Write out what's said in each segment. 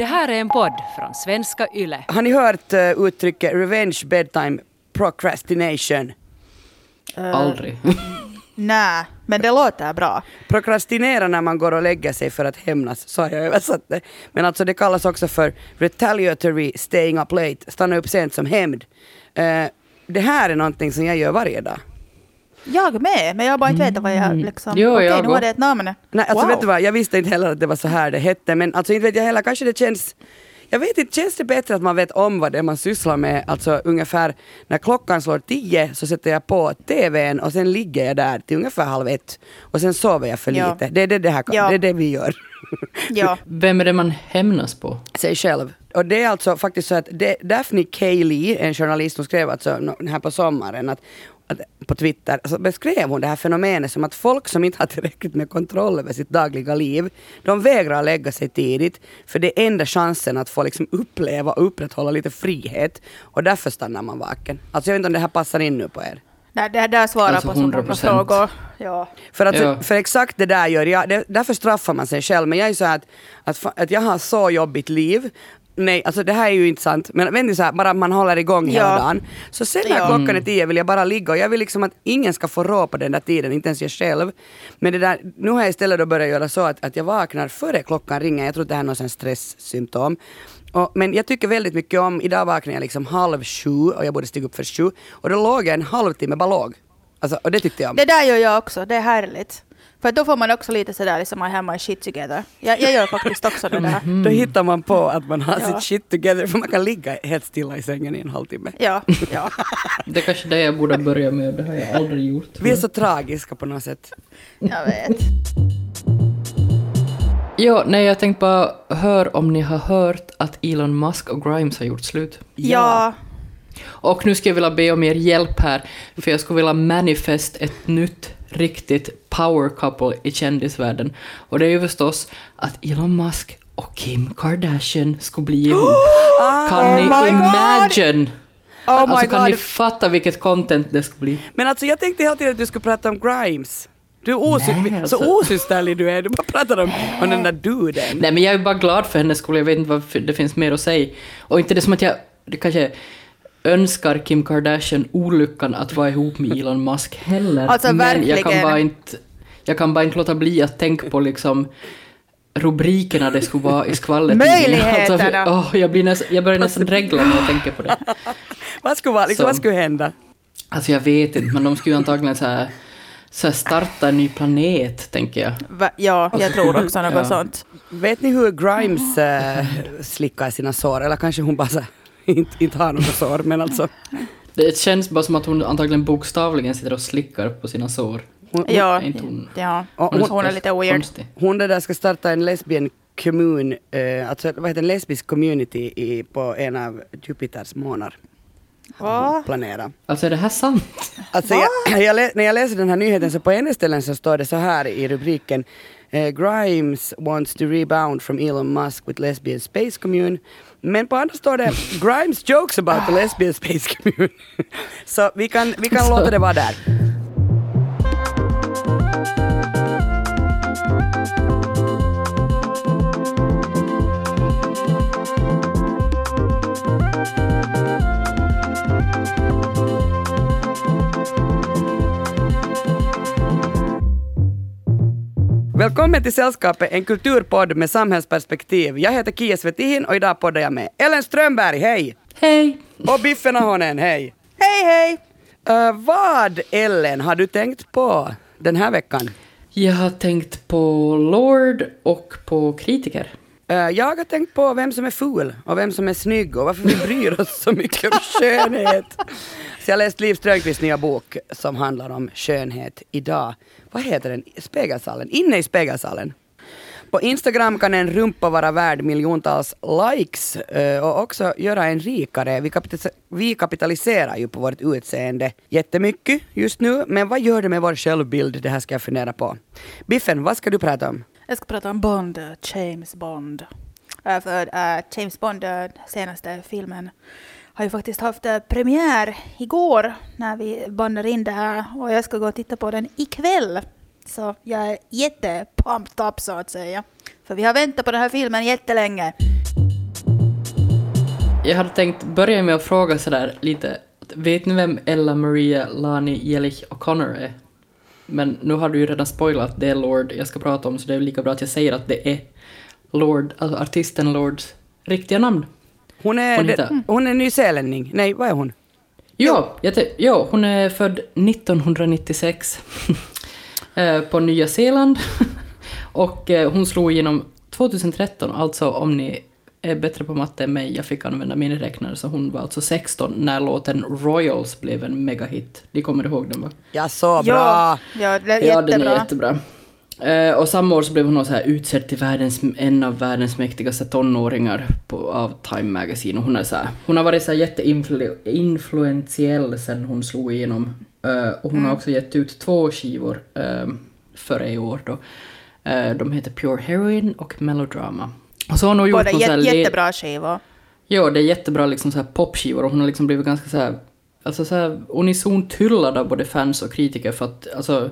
Det här är en podd från svenska YLE. Har ni hört uh, uttrycket revenge bedtime procrastination? Aldrig. Nej, men det låter bra. Prokrastinera när man går och lägger sig för att hämnas, så har jag översatt det. Men alltså det kallas också för retaliatory staying up late, stanna upp sent som hämnd. Uh, det här är någonting som jag gör varje dag. Jag med, men jag bara inte vet vad jag liksom... Jo, Okej, jag nu var det ett namn. Nej, alltså wow. vet du vad, jag visste inte heller att det var så här det hette, men alltså inte vet jag heller, kanske det känns jag vet inte, känns det bättre att man vet om vad det är man sysslar med? Alltså ungefär när klockan slår tio så sätter jag på TVn och sen ligger jag där till ungefär halv ett och sen sover jag för Ja. lite. Det är det, det här Ja. det är det vi gör. Ja. Vem är det man hämnas på? Sig själv. Och det är alltså faktiskt så att Daphne Cayley, en journalist, hon skrev alltså här på sommaren att på Twitter, så beskrev hon det här fenomenet som att folk som inte har tillräckligt med kontroll över sitt dagliga liv, de vägrar lägga sig tidigt, för det är enda chansen att få liksom uppleva och upprätthålla lite frihet. Och därför stannar man vaken. Alltså jag vet inte om det här passar in nu på er. Nej, det där svarar Alltså på så många 100%. frågor. Ja. För, att, Ja. för exakt det där gör jag, det, därför straffar man sig själv. Men jag är så här att, att, att jag har så jobbigt liv. Nej, alltså det här är ju inte sant. Men ni så här, bara man håller igång hela Ja. dagen. Så sen när Ja. klockan är tio vill jag bara ligga och jag vill liksom att ingen ska få rå på den där tiden, inte ens jag själv. Men det där, nu har jag istället då börjat göra så att, att jag vaknar före klockan ringer. Jag tror att det här är någon stresssymptom. Och, men jag tycker väldigt mycket om, idag vaknade jag liksom halv sju och jag borde stiga upp för sju. Och då låg jag en halvtimme bara låg. Alltså, och det tyckte jag om. Det där gör jag också, det är härligt. För då får man också lite sådär liksom I have my shit together. Jag, jag gör faktiskt också det där. Då hittar man på att man har Ja. sitt shit together för man kan ligga helt stilla i sängen i en halvtimme. Ja, ja. Det är kanske det jag borde börja med, det har jag aldrig gjort. Vi är så tragiska på något sätt. Jag vet. Ja, nej, jag tänkte bara, hör om ni har hört att Elon Musk och Grimes har gjort slut. Ja. Och nu skulle jag vilja be om er hjälp här, för jag skulle vilja manifest ett nytt riktigt power couple i kändisvärlden. Och det är ju förstås att Elon Musk och Kim Kardashian skulle bli ihop. kan ni Oh God! imagine? Oh my alltså kan ni God. fatta vilket content det skulle bli? Men alltså jag tänkte hela tiden att du skulle prata om Grimes. Du är osy- Nej, alltså. så osysterlig du är. Du bara pratar om, om den där duden. Nej, men jag är bara glad för hennes skull. Jag vet inte vad det finns mer att säga. Och inte det som att jag det kanske önskar Kim Kardashian olyckan att vara ihop med Elon Musk heller. Alltså, men jag kan, verkligen. bara inte, jag kan bara inte låta bli att tänka på liksom rubrikerna det skulle vara i skvallret. Möjligheterna. Alltså, åh, jag, blir nästan, jag börjar nästan regla när jag tänker på det. Vad skulle, vara, liksom, Så. vad skulle hända? Alltså jag vet inte, men de skulle ju antagligen så här, så här starta en ny planet, tänker jag. Va, ja, jag tror också något Ja. sånt. Vet ni hur Grimes äh, slickar sina sår? Eller kanske hon bara så, här, inte, inte har några sår, men alltså. Det känns bara som att hon antagligen bokstavligen sitter och slickar på sina sår. Hon, Ja, inte hon- ja. Hon, hon- är lite weird. Konstig. hon där ska starta en lesbian kommun, eh, alltså vad heter en lesbisk community i, på en av Jupiters månar. Va? Planera. Alltså är det här sant? Alltså jag, jag när jag läser den här nyheten så på en ställen så står det så här i rubriken eh, Grimes wants to rebound from Elon Musk with lesbian space commune. Men på andra står det Grimes jokes about the lesbian space commune. så vi kan, vi kan låta det vara där. Välkommen till Sällskapet, en kulturpodd med samhällsperspektiv. Jag heter Kia Svetihin och idag poddar jag med Ellen Strömberg, hej! Hej! Och Biffen Ahonen, hej! Hej, hej! Uh, vad, Ellen, har du tänkt på den här veckan? Jag har tänkt på Lord och på kritiker. Uh, jag har tänkt på vem som är ful och vem som är snygg och varför vi bryr oss så mycket om skönhet. Så jag har läst Liv Strömquists nya bok som handlar om skönhet idag. Vad heter den? Spegelsalen? Inne i spegelsalen. På Instagram kan en rumpa vara värd miljontals likes eh, och också göra en rikare. Vi, kapital- vi kapitaliserar ju på vårt utseende jättemycket just nu, men vad gör det med vår självbild? Det här ska jag fundera på. Biffen, vad ska du prata om? Jag ska prata om Bond, James Bond. Äh, för äh, James Bond, äh, senaste filmen, har ju faktiskt haft eh, premiär igår när vi bandar in det här och jag ska gå och titta på den ikväll. Så jag är jättepumped up så att säga. För vi har väntat på den här filmen jättelänge. Jag hade tänkt börja med att fråga sådär lite, vet ni vem Ella Maria Lani Jelich O'Connor är? Men nu har du ju redan spoilat det är Lord jag ska prata om, så det är lika bra att jag säger att det är Lord, alltså artisten Lords riktiga namn. Hon är, Hon hon heter- hon är nyzeelänning. Nej, vad är hon? Jo, jag te- jo hon är född 1996 eh, på Nya Zeeland. Och eh, hon slog igenom 2013, alltså om ni är bättre på matte än mig, jag fick använda miniräknare, så hon var alltså 16 när låten Royals blev en megahit. Ni kommer ihåg den va? Ja, så bra. Ja, det är Ja, den är jättebra. Eh, och samma år så blev hon också så här utsedd till världens, en av världens mäktigaste tonåringar på, av Time Magazine. Och hon, är så här, hon har varit så här jätteinfluentiell sen hon slog igenom. Eh, och hon Mm. har också gett ut två skivor uh, före i år då. Eh, de heter Pure Heroin och Melodrama. Och så har hon gjort Båda här jät- jättebra skivor. Ja, det är jättebra liksom så här popskivor och hon har liksom blivit ganska så här, alltså så här unisont hyllad av både fans och kritiker för att alltså,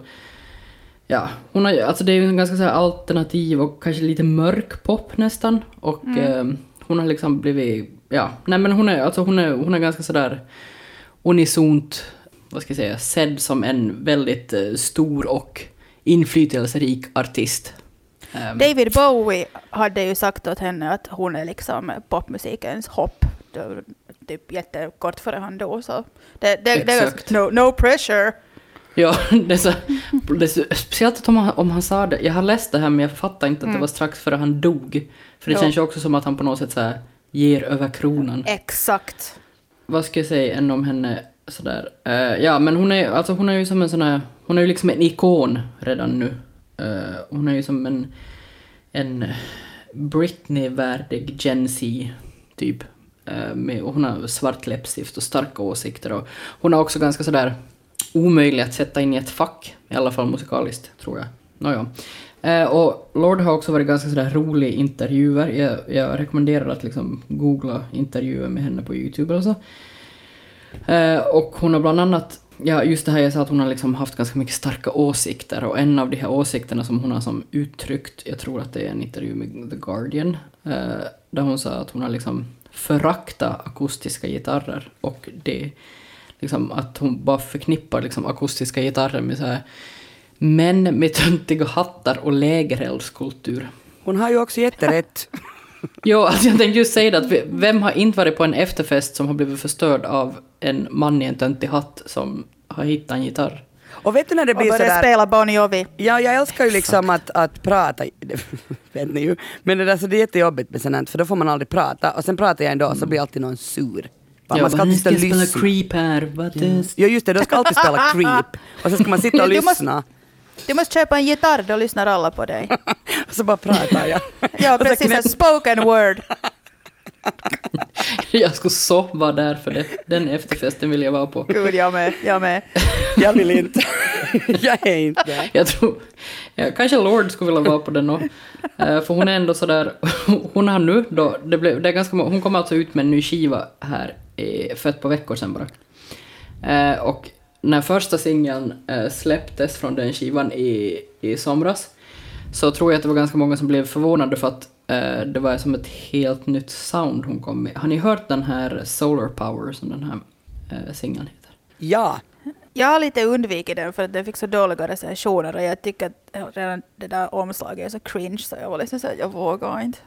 ja, hon har, alltså det är ju en ganska så här alternativ och kanske lite mörk pop nästan och eh, hon har liksom blivit, ja, nej men hon är, alltså hon är, hon är ganska sådär unisont, vad ska jag säga, sedd som en väldigt eh, stor och inflytelserik artist. Ehm, David Bowie hade ju sagt åt henne att hon är liksom popmusikens hopp. Typ jättekort före han dog. Så det, det, det no, no pressure. Ja, det är så, det är så, speciellt om han, om han sa det. Jag har läst det här men jag fattar inte att det var strax före han dog. För det Ja. känns ju också som att han på något sätt så här, ger över kronan. Exakt. Vad ska jag säga än om henne sådär? Eh, ja, men hon är, alltså, hon är ju som en sån här, hon är ju liksom en ikon redan nu. Eh, hon är ju som en, en Britney-värdig Gen Z, typ. Eh, med, och hon har svart läppstift och starka åsikter. Och hon är också ganska sådär omöjlig att sätta in i ett fack, i alla fall musikaliskt, tror jag. Nåja. Eh, och Lord har också varit ganska sådär rolig i intervjuer. Jag, jag rekommenderar att liksom googla intervjuer med henne på YouTube eller så. Eh, och hon har bland annat, ja just det här jag sa att hon har liksom haft ganska mycket starka åsikter och en av de här åsikterna som hon har som uttryckt, jag tror att det är en intervju med The Guardian, eh, där hon sa att hon har liksom föraktat akustiska gitarrer och det liksom att hon bara förknippar liksom akustiska gitarrer med så här män med töntiga hattar och lägereldskultur. Hon har ju också jätterätt. Jo, alltså jag tänkte just säga det att vi- vem har inte varit på en efterfest som har blivit förstörd av en man i en töntig hatt som har hittat en gitarr? Och vet du när det Och blir sådär... spela Bon Jovi. Ja, jag älskar ju liksom att, att prata, vet ni ju. Men det, där, så det är jättejobbigt med sånt för då får man aldrig prata. Och sen pratar jag ändå så blir alltid någon sur. Man ska alltid sitta och spela lyssna. creep här, vad är Ja just det, då ska alltid spela creep. Och sen ska man sitta och lyssna. Du måste köpa en gitarr, då lyssnar alla på dig. Och så bara pratar jag. Ja, så precis. En spoken word. Jag skulle så vara där för det. Den efterfesten vill jag vara på. Gud, jag med. Jag med. Jag vill inte. jag är inte där. Jag tror, ja, kanske Lord skulle vilja vara på den också. Eh, för hon är ändå sådär, hon har nu då, det blev, det är ganska, hon kom alltså ut med en ny skiva här för ett par veckor sedan bara. Eh, och när första singeln eh, släpptes från den skivan i, i somras så tror jag att det var ganska många som blev förvånade för att eh, det var som ett helt nytt sound hon kom med. Har ni hört den här Solar Power som den här singeln heter? Ja. Jag har lite undvikit den för att den fick så dåliga recensioner och jag tycker att redan det där omslaget är så cringe så jag var liksom så att jag vågar inte.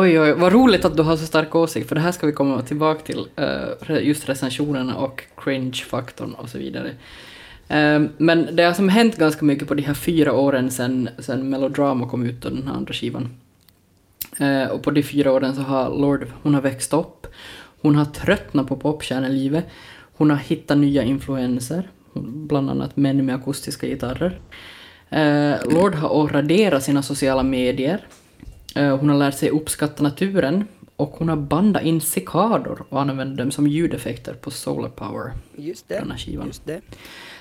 Oj, oj, vad roligt att du har så stark åsikt, för det här ska vi komma tillbaka till, eh, just recensionerna och cringe-faktorn och så vidare. Ehm, men det har som hänt ganska mycket på de här fyra åren sedan, sedan Melodrama kom ut och den här andra skivan. Eh, och på de fyra åren så har Lord, hon har växt upp, hon har tröttnat på popstjärnelivet, hon har hittat nya influenser, bland annat män med akustiska gitarrer. Eh, Lord har raderat sina sociala medier. Eh, hon har lärt sig uppskatta naturen och hon har bandat in cikador och använt dem som ljudeffekter på Solar Power, Just det. den här skivan. Just det.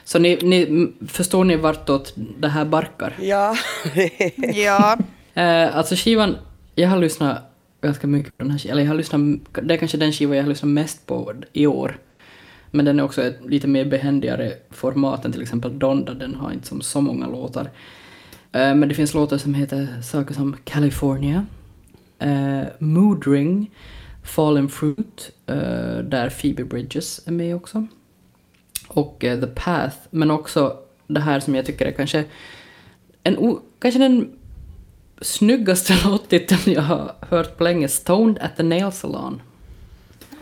Så ni, ni, förstår ni vartåt det här barkar? Ja. Ja, Eh, alltså skivan, jag har lyssnat ganska mycket på den här skivan, eller jag har lyssnat, det är kanske den skiva jag har lyssnat mest på i år. Men den är också ett lite mer behändigare format än till exempel Donda, den har inte som så många låtar. Eh, men det finns låtar som heter saker som California, eh, Mood Ring, Fallen Fruit, eh, där Phoebe Bridges är med också. Och The Path, men också det här som jag tycker är kanske, en kanske den snyggaste låttiteln jag har hört på länge, Stoned at the Nail Salon.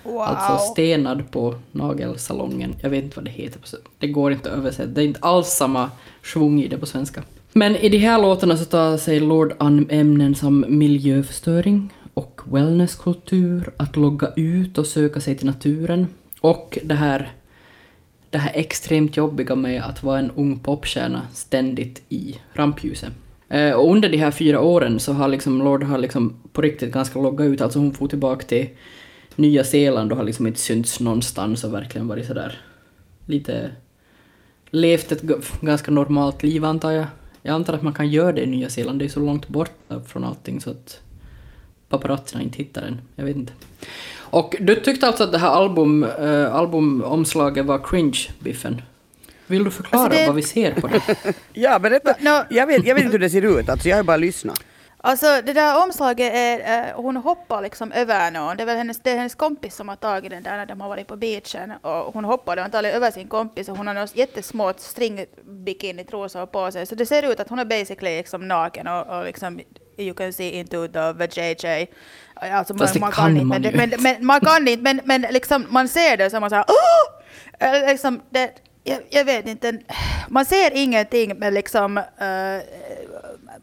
Wow. Alltså stenad på nagelsalongen. Jag vet inte vad det heter. Det går inte att översätta. Det är inte alls samma svung i det på svenska. Men i de här låtarna så tar sig Lord an ämnen som miljöförstöring och wellnesskultur, att logga ut och söka sig till naturen och det här, det här extremt jobbiga med att vara en ung popstjärna ständigt i rampljuset. Eh, och under de här fyra åren så har liksom Lord har liksom på riktigt ganska loggat ut, alltså hon får tillbaka till Nya Zeeland och har liksom inte synts någonstans och verkligen varit sådär lite levt ett ganska normalt liv antar jag. Jag antar att man kan göra det i Nya Zeeland, det är så långt bort från allting så att paparazzerna inte hittar den. Jag vet inte. Och du tyckte alltså att det här album, äh, albumomslaget var cringe, Biffen? Vill du förklara Alltså det- vad vi ser på det? Ja, berätta. No. Jag, vet, jag vet inte hur det ser ut, alltså jag har bara lyssnat. Alltså det där omslaget är, eh, hon hoppar liksom över någon. Det är väl hennes, det är hennes kompis som har tagit den där när de har varit på beachen. Och hon hoppade antagligen över sin kompis och hon har några jättesmå string-bikini-trosor på sig. Så det ser ut att hon är basically liksom naken och, och liksom you can see into the vajayjay. Alltså Fast det man, kan kan inte, man men, men, men man kan inte, men, men liksom man ser det så man säger Åh! Liksom det, jag, jag vet inte, man ser ingenting men liksom eh,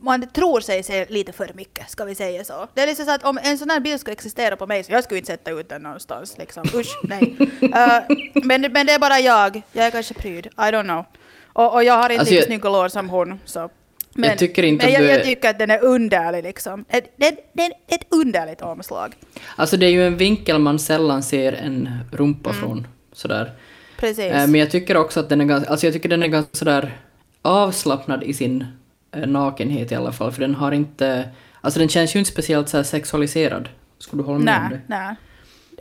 man tror sig se lite för mycket, ska vi säga så. Det är liksom så att om en sån här bild skulle existera på mig så jag skulle inte sätta ut den någonstans. Liksom. Usch, nej. Eh, men, men det är bara jag. Jag är kanske pryd. I don't know. Och, och jag har inte Alltså, lika snygga lår som hon. Så. Men, Jag tycker inte men att jag, jag tycker att den är underlig liksom. Det, det, det är ett underligt omslag. Alltså det är ju en vinkel man sällan ser en rumpa från. Sådär. Precis. Eh, Men jag tycker också att den är ganska, alltså jag tycker den är ganska sådär avslappnad i sin nakenhet i alla fall, för den har inte, alltså den känns ju inte speciellt så här sexualiserad. Skulle du hålla med om nej, det? nej.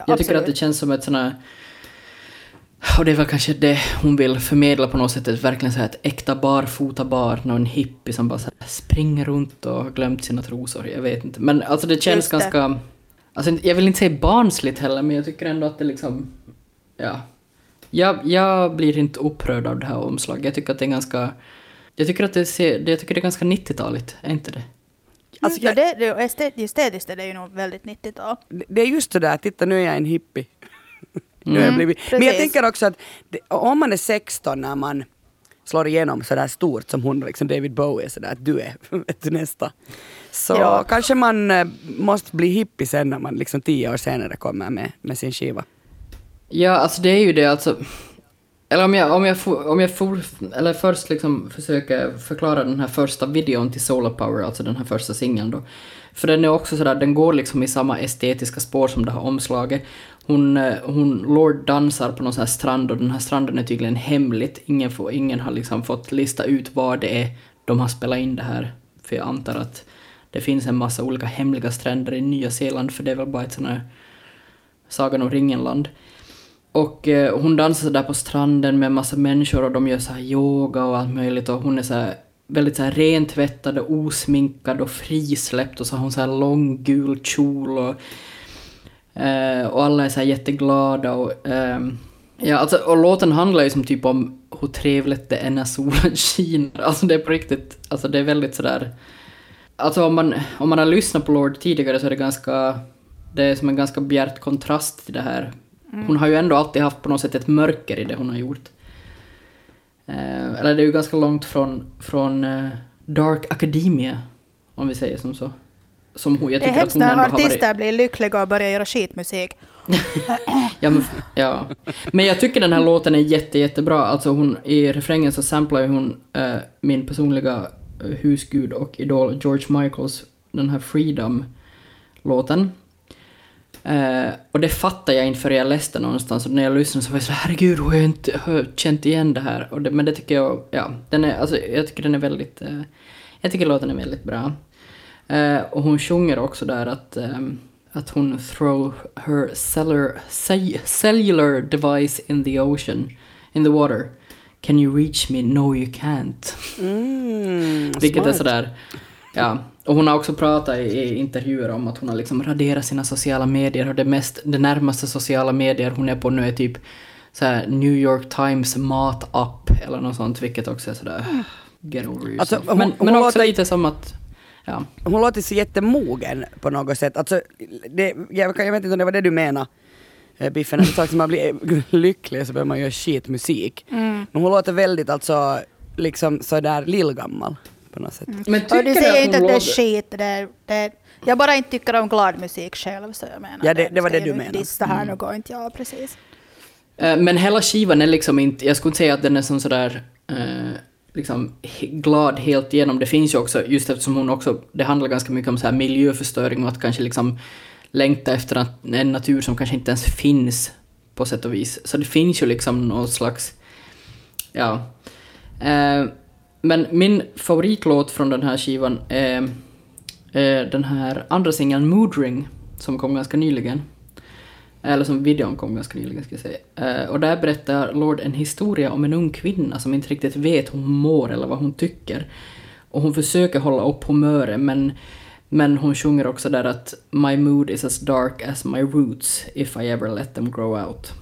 Jag tycker att det känns som ett sånt här, och det är väl kanske det hon vill förmedla på något sätt, ett, verkligen så här ett äkta barfota bar, någon hippie som bara så springer runt och har glömt sina trosor, jag vet inte. Men alltså det känns det. ganska, alltså jag vill inte säga barnsligt heller, men jag tycker ändå att det liksom, ja. Jag, jag blir inte upprörd av det här omslaget, jag tycker att det är ganska, jag tycker att det ser, jag tycker det är ganska 90-taligt, är inte det? Alltså, Mm, ja, det, det, estet- estetiskt är det ju nog väldigt 90-tal. det är just det där, titta nu är jag en hippie. Nu har jag Mm, blivit. Men jag tänker också att det, om man är 16 när man slår igenom sådär stort som hon, liksom David Bowie, sådär att du är vet du, nästa. Så Ja. kanske man eh, måste bli hippie sen när man liksom tio år senare kommer med, med sin skiva. Ja, alltså det är ju det alltså. Eller om jag, om jag, for, om jag for, eller först liksom försöker förklara den här första videon till Solar Power, alltså den här första singeln då. För den är också sådär, den går liksom i samma estetiska spår som det här omslaget. Hon, eh, hon, Lord dansar på någon sån här strand och den här stranden är tydligen hemligt. Ingen, får, ingen har liksom fått lista ut var det är de har spelat in det här. För jag antar att det finns en massa olika hemliga stränder i Nya Zeeland, för det är väl bara ett sånt här Sagan om ringen-land. Och eh, hon dansar där på stranden med en massa människor och de gör så här yoga och allt möjligt och hon är så här väldigt så här rentvättad och osminkad och frisläppt och så har hon så här lång gul kjol och, eh, och alla är så här jätteglada och ehm, ja, alltså, och låten handlar ju som typ om hur trevligt det är när solen skiner. Alltså det är på riktigt, alltså det är väldigt sådär Alltså om man, om man har lyssnat på Lord tidigare så är det ganska... Det är som en ganska bjärt kontrast till det här. Hon har ju ändå alltid haft på något sätt ett mörker i det hon har gjort. Eh, eller det är ju ganska långt från, från eh, Dark Academia, om vi säger som så. Som hon, jag Det är att hemskt hon när har varit... artister blir lyckliga och börjar göra skitmusik. Ja men, ja. men jag tycker den här låten är jätte, jättebra. Alltså hon, i refrängen så samplar hon eh, min personliga eh, husgud och idol George Michaels, den här Freedom-låten. Eh, och det fattar jag inte förrän jag läste någonstans och när jag lyssnade så var jag så herregud, har jag inte hör, känt igen det här? Det, men det tycker jag, ja, den är, alltså, jag tycker den är väldigt, eh, jag tycker låten är väldigt bra. Eh, och hon sjunger också där att, ehm, att hon throw her cellular, cell- cellular device in the ocean, in the water. Can you reach me? No you can't. Mm, Vilket är smart. sådär, ja. Och hon har också pratat i, i intervjuer om att hon har liksom raderat sina sociala medier och det, mest, det närmaste sociala medier hon är på nu är typ så här New York Times matapp eller något sånt, vilket också är sådär get over yourself. Alltså, hon- men hon men också låter- lite som att, ja. Hon låter så jättemogen på något sätt. Alltså, det, jag, kan- jag vet inte om det var det du menade. eh, Biffen, när du sa att man blir lycklig så börjar man göra skitmusik. Mm. Men hon låter väldigt alltså, liksom sådär lillgammal på något sätt. Men Och tycker du säger inte att det är skit. Det är, det är, jag bara inte tycker om glad musik själv, så jag menar Ja, det- det var det du menade. Dissa här nu går inte jag, precis. Eh, Men hela skivan är liksom inte, jag skulle inte säga att den är som sådär eh, liksom glad helt igenom. Det finns ju också, just eftersom hon också, det handlar ganska mycket om så här miljöförstöring och att kanske liksom längta efter en natur som kanske inte ens finns på sätt och vis. Så det finns ju liksom någon slags, ja. Eh, men min favoritlåt från den här skivan är, är den här andra singeln Mood Ring som kom ganska nyligen. Eller som videon kom ganska nyligen ska jag säga. Eh, och där berättar Lord en historia om en ung kvinna som inte riktigt vet hur hon mår eller vad hon tycker. Och hon försöker hålla upp humöret men, men hon sjunger också där att My mood is as dark as my roots if I ever let them grow out.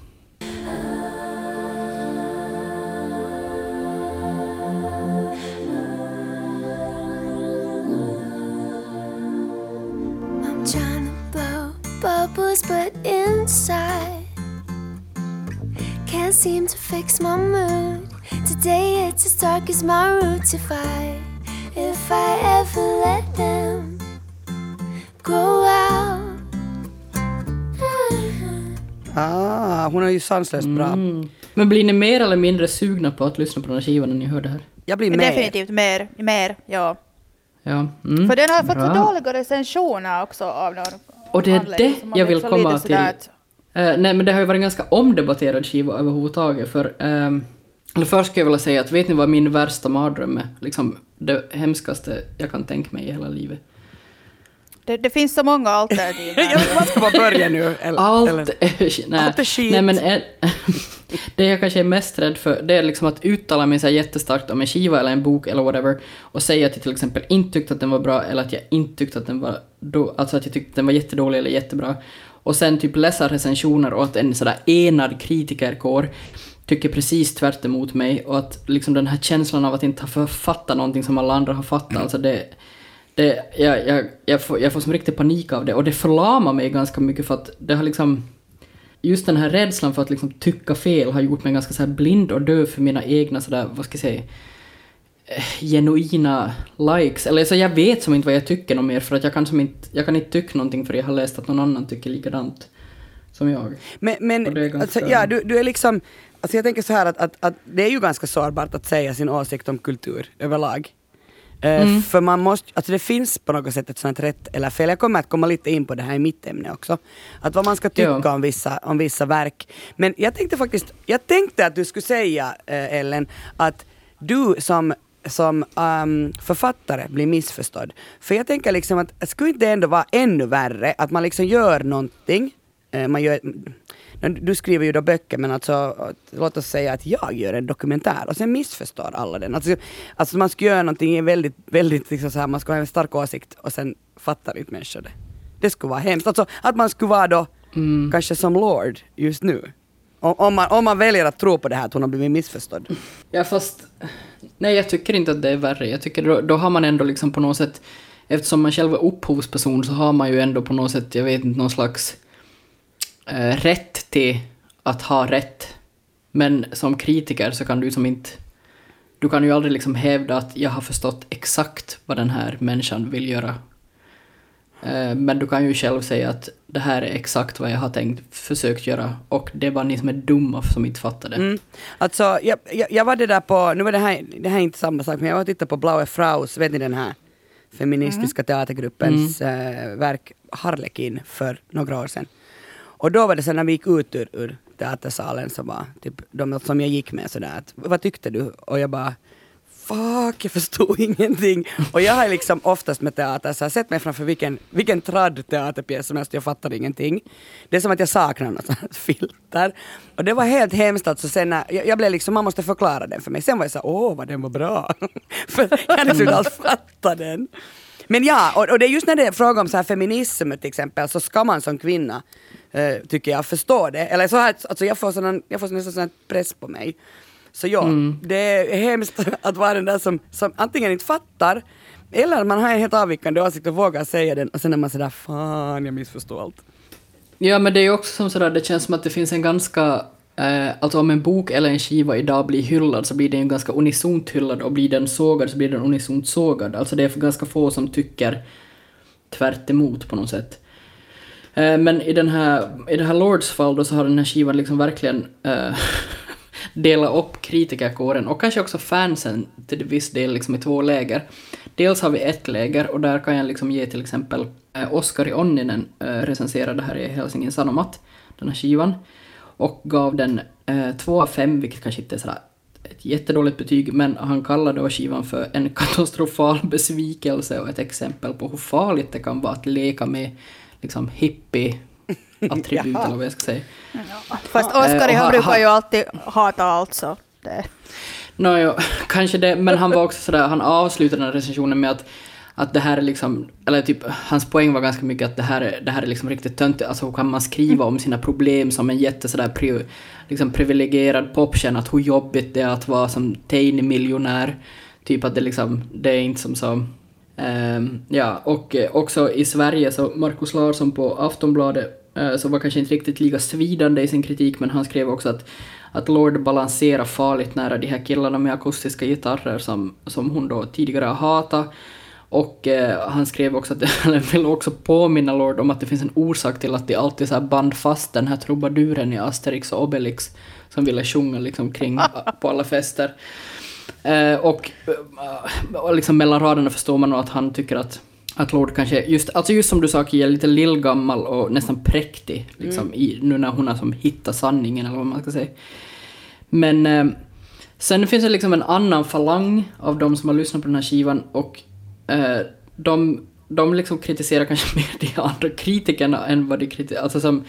Bubbles, but inside can't seem to fix my mood. Today it's as dark as my roots. If I, if I ever let them grow out. Ah, hon är ju sanslöst bra. Mm. Men blir ni mer eller mindre sugna på att lyssna på den här skivan när ni hör det här? Jag blir med. definitivt mer, mer, ja. Ja. Mm. För den har fått så Bra. dåliga recensioner också av någon Och det är det jag vill komma till. att- Eh, nej, men det har ju varit en ganska omdebatterad skiva överhuvudtaget. För, eller först skulle jag vilja säga att vet ni vad min värsta mardröm är? Liksom det hemskaste jag kan tänka mig i hela livet. Det, det finns så många alternativ. här. Jag vad ska man börja nu? Eller, Allt eller? nej, Allt är skit. Nej, men en, det jag kanske är mest rädd för, det är liksom att uttala mig så här jättestarkt om en skiva eller en bok eller whatever och säga att jag till exempel inte tyckte att den var bra eller att jag inte tyckte att den var då, alltså att jag tyckte att den var jättedålig eller jättebra. Och sen typ läsa recensioner och att en sådär enad kritikerkår tycker precis tvärt emot mig och att liksom den här känslan av att inte ha författat någonting som alla andra har fattat, alltså det det, jag, jag, jag, får, jag får som riktig panik av det och det förlamar mig ganska mycket för att det har liksom... Just den här rädslan för att liksom tycka fel har gjort mig ganska så blind och döv för mina egna sådär, vad ska jag säga, eh, genuina likes. Eller så jag vet som inte vad jag tycker något mer för att jag kan som inte, jag kan inte tycka någonting för jag har läst att någon annan tycker likadant som jag. Men, men ganska- alltså, ja, du, du är liksom, alltså jag tänker så här att, att, att det är ju ganska sårbart att säga sin åsikt om kultur överlag. Eh, Mm. För man måste, alltså det finns på något sätt ett sånt rätt eller fel. Jag kommer att komma lite in på det här i mitt ämne också. Att vad man ska tycka om, vissa, om vissa verk. Men jag tänkte faktiskt, jag tänkte att du skulle säga eh, Ellen, att du som som ehm, författare blir missförstådd. För jag tänker liksom att skulle inte det ändå vara ännu värre att man liksom gör någonting, eh, man gör, du skriver ju då böcker men alltså låt oss säga att jag gör en dokumentär och sen missförstår alla den. Alltså, alltså man ska göra någonting väldigt, väldigt liksom så här, man ska ha en stark åsikt och sen fattar inte människor det. Det skulle vara hemskt. Alltså att man skulle vara då Mm. kanske som Lord just nu. Om, om, man, om man väljer att tro på det här att hon har blivit missförstådd. Ja fast, nej jag tycker inte att det är värre. Jag tycker då, då har man ändå liksom på något sätt, eftersom man själv är upphovsperson så har man ju ändå på något sätt, jag vet inte, någon slags eh, rätt till att ha rätt. Men som kritiker så kan du som inte, du kan ju aldrig liksom hävda att jag har förstått exakt vad den här människan vill göra. Eh, Men du kan ju själv säga att det här är exakt vad jag har tänkt, försökt göra och det var ni som är dumma som inte fattar det. Mm. Alltså, jag, jag, jag var det där på, nu var det här, det här är inte samma sak, men jag var och tittade på Blaue Fraus, vet ni den här feministiska teatergruppens eh, verk Harlekin för några år sedan. Och då var det så när vi gick ut ur, ur teatersalen så var typ de som jag gick med sådär att vad tyckte du? Och jag bara Fuck, jag förstod ingenting. Och jag har liksom oftast med teater så här, sett mig framför vilken, vilken tradd teaterpjäs som helst, jag fattar ingenting. Det är som att jag saknar något sånt filter. Och det var helt hemskt alltså sen när, jag, jag blev liksom, man måste förklara den för mig. Sen var jag så här, åh vad den var bra. för jag hade inte alls fattat den. Men ja, och, och det är just när det är fråga om så här feminism till exempel, så ska man som kvinna, eh, tycker jag, förstå det. Eller så här, alltså jag får, sån, jag får nästan sån här press på mig. Så ja, det är hemskt att vara den där som, som antingen inte fattar, eller man har en helt avvikande åsikt och vågar säga den, och sen är man sådär fan, jag missförstår allt. Ja, men det är ju också som sådär, det känns som att det finns en ganska... Eh, alltså om en bok eller en skiva idag blir hyllad så blir den ju ganska unisont hyllad och blir den sågad så blir den unisont sågad. Alltså det är ganska få som tycker tvärt emot på något sätt. Eh, men i, den här, i det här Lords fall då så har den här skivan liksom verkligen eh, delat upp kritikerkåren och kanske också fansen till viss del liksom i två läger. Dels har vi ett läger och där kan jag liksom ge till exempel eh, Oskar Oskari Onninen eh, recenserade det här i Helsingin Sanomat, den här skivan, och gav den eh, två av fem, vilket kanske inte är sådär ett jättedåligt betyg, men han kallade då skivan för en katastrofal besvikelse och ett exempel på hur farligt det kan vara att leka med liksom hippie-attribut eller vad jag ska säga. Fast Oskari Eh, han ha- brukar ju alltid hata allt så. Det. Nåjo, kanske det, men han var också sådär, han avslutade den här recensionen med att, att det här är liksom, eller typ, hans poäng var ganska mycket att det här är, det här är liksom riktigt töntigt, alltså hur kan man skriva om sina problem som en jätte sådär pri, liksom privilegierad popstjärna, att hur jobbigt det är att vara som teini-miljonär, typ att det liksom, det är inte som så, ehm, ja, och eh, också i Sverige så Markus Larsson på Aftonbladet eh, så var kanske inte riktigt lika svidande i sin kritik, men han skrev också att att Lord balanserar farligt nära de här killarna med akustiska gitarrer som, som hon då tidigare har hatat. Och eh, han skrev också att, eller vill också påminna Lord om att det finns en orsak till att de alltid så band fast den här trubaduren i Asterix och Obelix som ville sjunga liksom kring på alla fester. Eh, och, eh, och liksom mellan raderna förstår man nog att han tycker att att Lord kanske, just, alltså just som du sa Kia, lite lillgammal och nästan präktig, liksom, i, nu när hon har som hittat sanningen eller vad man ska säga. Men eh, sen finns det liksom en annan falang av de som har lyssnat på den här skivan och eh, de, de liksom kritiserar kanske mer de andra kritikerna än vad de kritiserar, alltså som,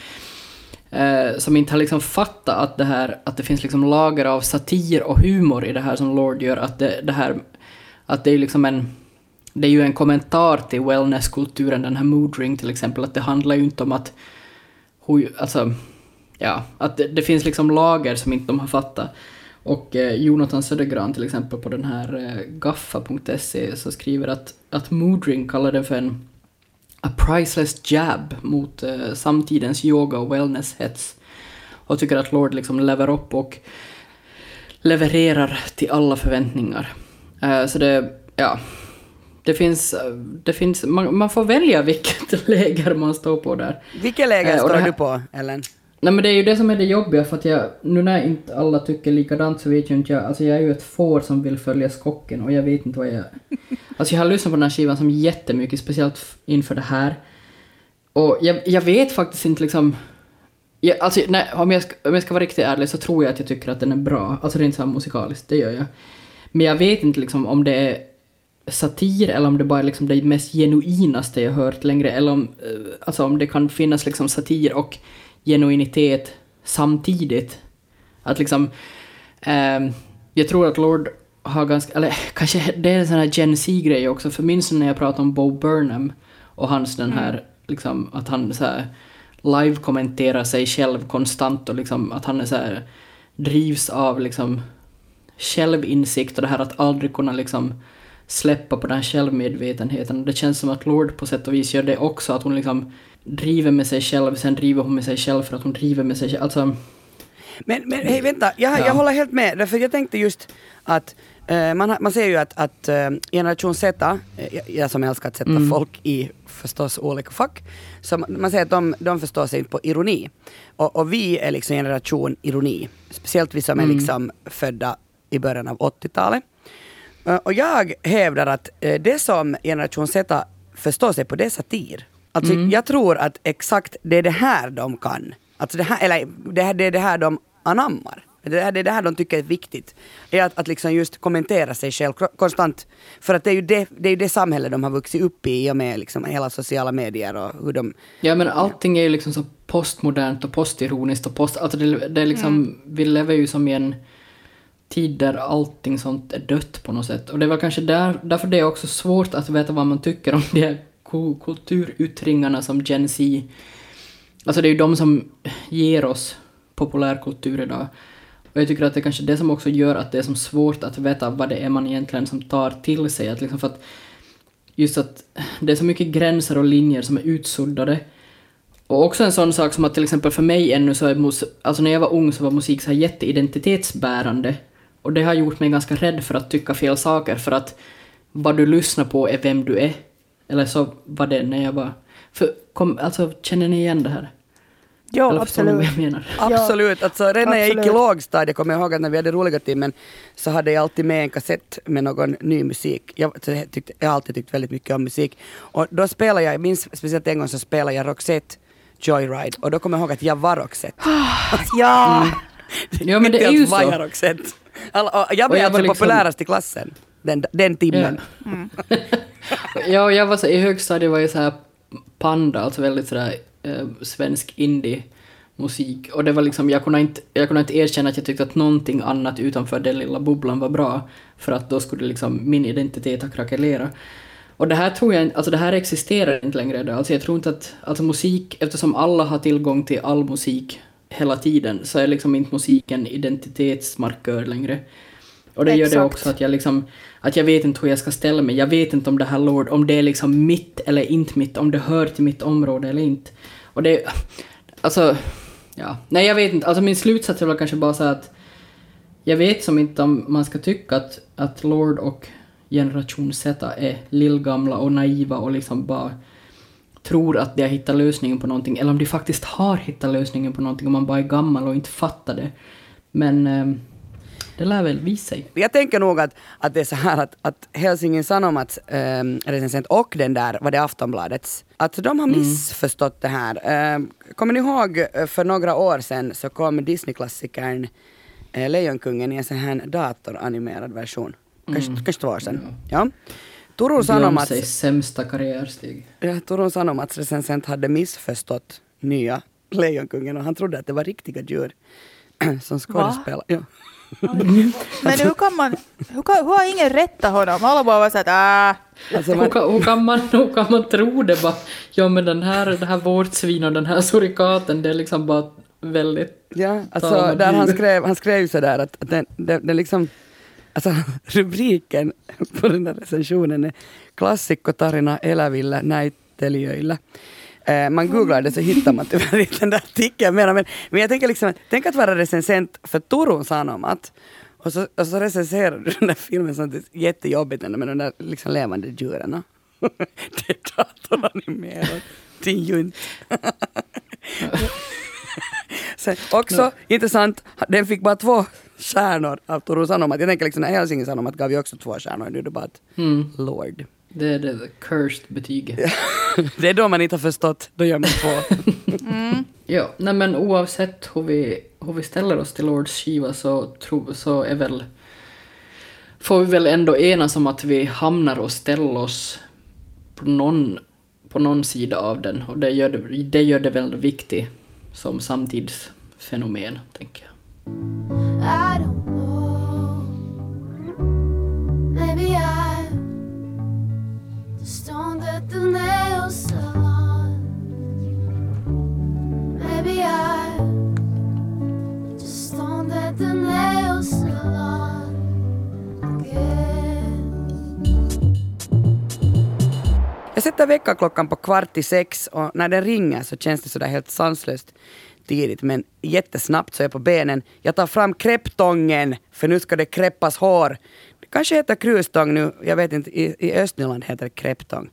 eh, som inte har liksom fattat att det här, att det finns liksom lager av satir och humor i det här som Lord gör, att det, det här, att det är liksom en det är ju en kommentar till wellnesskulturen, den här moodring till exempel, att det handlar ju inte om att... Hur, alltså, ja, att det, det finns liksom lager som inte de har fattat. Och eh, Jonathan Södergran till exempel på den här eh, gaffa.se så skriver att, att moodring kallar den för en a priceless jab mot eh, samtidens yoga och wellness-hets. Och tycker att Lord liksom lever upp och levererar till alla förväntningar. Eh, så det, ja, det finns, eh, det finns man, man får välja vilket läger man står på där. Vilket läger Eh, står här- du på, Ellen? Nej men det är ju det som är det jobbiga för att jag, nu när inte alla tycker likadant så vet ju inte jag, alltså jag är ju ett får som vill följa skocken och jag vet inte vad jag... Alltså jag har lyssnat på den här skivan som jättemycket, speciellt inför det här. Och jag, jag vet faktiskt inte liksom... Jag, alltså, nej, om, jag ska, om jag ska vara riktigt ärlig så tror jag att jag tycker att den är bra, alltså rent så här musikaliskt, det gör jag. Men jag vet inte liksom om det är satir eller om det bara är liksom det mest genuinaste jag hört längre eller om, eh, alltså om det kan finnas liksom satir och genuinitet samtidigt. Att liksom, eh, jag tror att Lord har ganska, eller kanske det är en sån här Gen Z-grej också, för minns när jag pratade om Bo Burnham och hans den här, liksom, att han så här live-kommenterar sig själv konstant och liksom att han är så här, drivs av liksom självinsikt och det här att aldrig kunna liksom släppa på den här självmedvetenheten. Det känns som att Lord på sätt och vis gör det också, att hon liksom driver med sig själv, sen driver hon med sig själv för att hon driver med sig själv. Alltså, Men, men hej, vänta, jag, Ja. jag håller helt med. Därför jag tänkte just att man, har- man ser ju att, att eh, generation Z, eh, jag, som älskar att sätta Mm. folk i förstås olika fack, så man, man säger att de, de förstår sig inte på ironi. Och, och vi är liksom generation ironi. Speciellt vi som är Mm. liksom födda i början av 80-talet. Eh, Och jag hävdar att eh, det som generation Z förstår sig på det är satir. Alltså Mm. jag tror att exakt det är det här de kan. Alltså det här, eller det, här, det är det här de anammar. Det, här, det är det här de tycker är viktigt. Är att, att liksom just kommentera sig själv konstant. För att det är ju det, det, är det samhälle de har vuxit upp i i och med liksom hela sociala medier och hur de... ja men allting är ju liksom så postmodernt och postironiskt och post... Alltså det, det är liksom, vi lever ju som i en tid där allting sånt är dött på något sätt. Och det väl kanske där, därför det är också svårt att veta vad man tycker om de här ku- kulturyttringarna som Gen Z. Alltså det är ju de som ger oss populärkultur idag. Och jag tycker att det är kanske det som också gör att det är som svårt att veta vad det är man egentligen som tar till sig. Att liksom för att just att det är så mycket gränser och linjer som är utsuddade. Och också en sån sak som att till exempel för mig ännu så är mus- alltså när jag var ung så var musik så här jätteidentitetsbärande. Och det har gjort mig ganska rädd för att tycka fel saker för att vad du lyssnar på är vem du är. Eller så var det när jag var... För kom, alltså känner ni igen det här? Jo, Eller ni vad absolut. jag menar? Absolut. Alltså, redan när jag gick i Absolut. lågstadiet kommer jag ihåg att när vi hade roliga timmen så hade jag alltid med en kassett med någon ny musik. Jag, så har alltid tyckt väldigt mycket om musik. Och då spelade jag, jag minns speciellt en gång så spelade jag Roxette Joyride och då kommer jag ihåg att jag var Roxette. Ja, Ja men det är ju var jag så. Roxette. Alla, och jag Och blev jag alltså liksom- populärast i klassen den, den timmen. Ja, och jag var så, i högstadiet var jag så här panda, alltså väldigt sådär eh, svensk indie-musik. Och det var liksom, jag kunde, inte, jag kunde inte erkänna att jag tyckte att någonting annat utanför den lilla bubblan var bra. För att då skulle liksom min identitet ha krackelerat. Och det här tror jag alltså det här existerar inte längre idag. Alltså jag tror inte att, alltså musik, eftersom alla har tillgång till all musik hela tiden, så är liksom inte musiken identitetsmarkör längre. Och det gör det Exakt. också att jag liksom, att jag vet inte hur jag ska ställa mig. Jag vet inte om det här Lord, om det är liksom mitt eller inte mitt, om det hör till mitt område eller inte. Och det, alltså, ja. Nej jag vet inte, alltså min slutsats är väl kanske bara så att jag vet som inte om man ska tycka att, att Lord och generation Z är lillgamla och naiva och liksom bara tror att de har hittat lösningen på någonting, eller om de faktiskt har hittat lösningen på någonting och man bara är gammal och inte fattar det. Men ehm, det lär väl visa sig. Jag tänker nog att, att det är så här att, att Helsingin Sanomats ähm, recensent och den där, var det Aftonbladets, att de har missförstått det här. Ähm, kommer ni ihåg eh, för några år sedan så kom Disney-klassikern äh, Lejonkungen i en sån här datoranimerad version. Kanske, kanske två år sedan. Ja. Turun Sanomats, Beyoncés sämsta karriärsteg. ja, Turun Sanomats recensent hade missförstått nya Lejonkungen och han trodde att det var riktiga djur som skådespelade. Ja. Men hur kan man... Hur, kan, hur har ingen rättat honom? Alla bara var såhär att ah, Alltså Hur kan, hur, kan man, hur kan man tro det bara? Ja men den här, det här vårtsvin och den här surikaten, det är liksom bara väldigt... Ja, alltså där han skrev, han skrev sådär att att den, den, den liksom, alltså rubriken på den där recensionen är Klassikkotarina elävillä näyttelijöillä. Eh, man googlar det så hittar man tyvärr inte den där artikeln mera, men, men jag tänker liksom, att- tänk att vara recensent för Turun Sanomat och så, och så recenserar du den där filmen som är jättejobbigt med de där liksom levande djuren. det är datoranimerat. Din junt. Sen, också intressant, den fick bara två stjärnor av Turun Sanomat. Jag tänker liksom när Helsingin Sanomat gav ju också två stjärnor. Nu är det bara ett Mm, Lord. Det är det cursed betyget. Det är då man inte har förstått, då gör man två. Ja, nej men oavsett hur vi, hur vi ställer oss till Lords skiva så, tro, så är väl... Får vi väl ändå enas om att vi hamnar och ställer oss på någon, på någon sida av den. Och det gör det, det gör det väl viktigt som samtidsfenomen, tänker jag. I don't know. Maybe I'm jag sätter väckarklockan på kvart i sex och när den ringer så känns det sådär helt sanslöst tidigt men jättesnabbt så är jag på benen. Jag tar fram krepptången för nu ska det kreppas hår. Det kanske heter krustång nu, jag vet inte, i, i Östnyland heter det krepptång.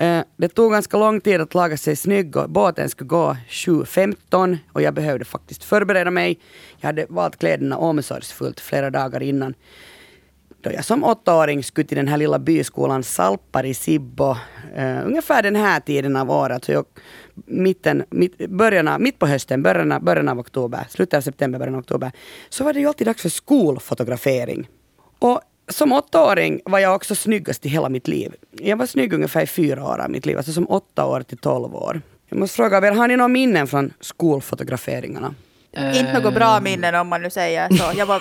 Eh, det tog ganska lång tid att laga sig snygg och båten skulle gå 7.15 och jag behövde faktiskt förbereda mig. Jag hade valt kläderna omsorgsfullt flera dagar innan då jag som åttaåring skulle till den här lilla byskolan Salpari Sibbo, uh, ungefär den här tiden av året, så jag, mitten, mitt, början av, mitt på hösten, början av, början av oktober, slutet av september, början av oktober, så var det ju alltid dags för skolfotografering. Och som åttaåring var jag också snyggast i hela mitt liv. Jag var snygg ungefär i fyra år av mitt liv, alltså som åtta år till tolv år. Jag måste fråga er, har ni några minnen från skolfotograferingarna? inte något bra minnen om man nu säger så. Jag var,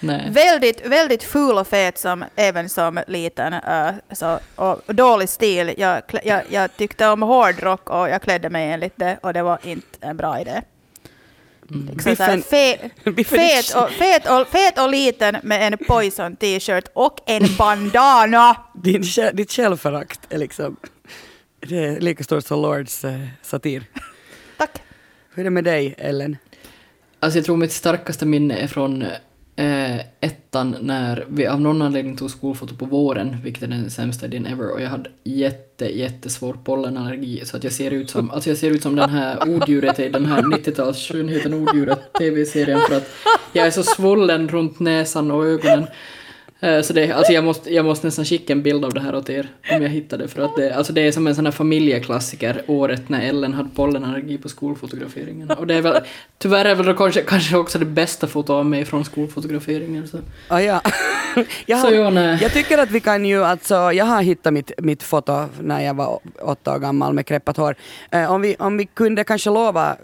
väldigt, väldigt ful och fet som, även som liten. eh, så, och dålig stil. Jag, jag, jag tyckte om hårdrock och jag klädde mig enligt det och det var inte en bra idé. Liksom Biffen- fe, fet, och, fet, och, fet och liten med en Poison t-shirt och en bandana. Din, själ- ditt självförakt är liksom... Det är lika stort som Lords eh, satir. Tack. Hur är det med dig, Ellen? Alltså jag tror mitt starkaste minne är från eh, ettan när vi av någon anledning tog skolfoto på våren, vilket är den sämsta idén ever, och jag hade jätte, jättesvår pollenallergi så att jag ser ut som, alltså jag ser ut som den här odjuret i den här 90-tals skönheten odjuret TV-serien för att jag är så svullen runt näsan och ögonen. Eh, Så det, alltså jag, måste, jag måste nästan skicka en bild av det här åt er om jag hittar det. För att det, alltså det är som en sån här familjeklassiker, året när Ellen hade pollenallergi på skolfotograferingen. Och det är väl, tyvärr är väl det kanske, kanske också det bästa fotot av mig från skolfotograferingen. Så. Ah, ja. jag, Så ja, nej. jag tycker att vi kan ju, alltså, jag har hittat mitt, mitt foto när jag var åtta år gammal med kreppat hår. Eh, om, vi, om vi kunde kanske lova,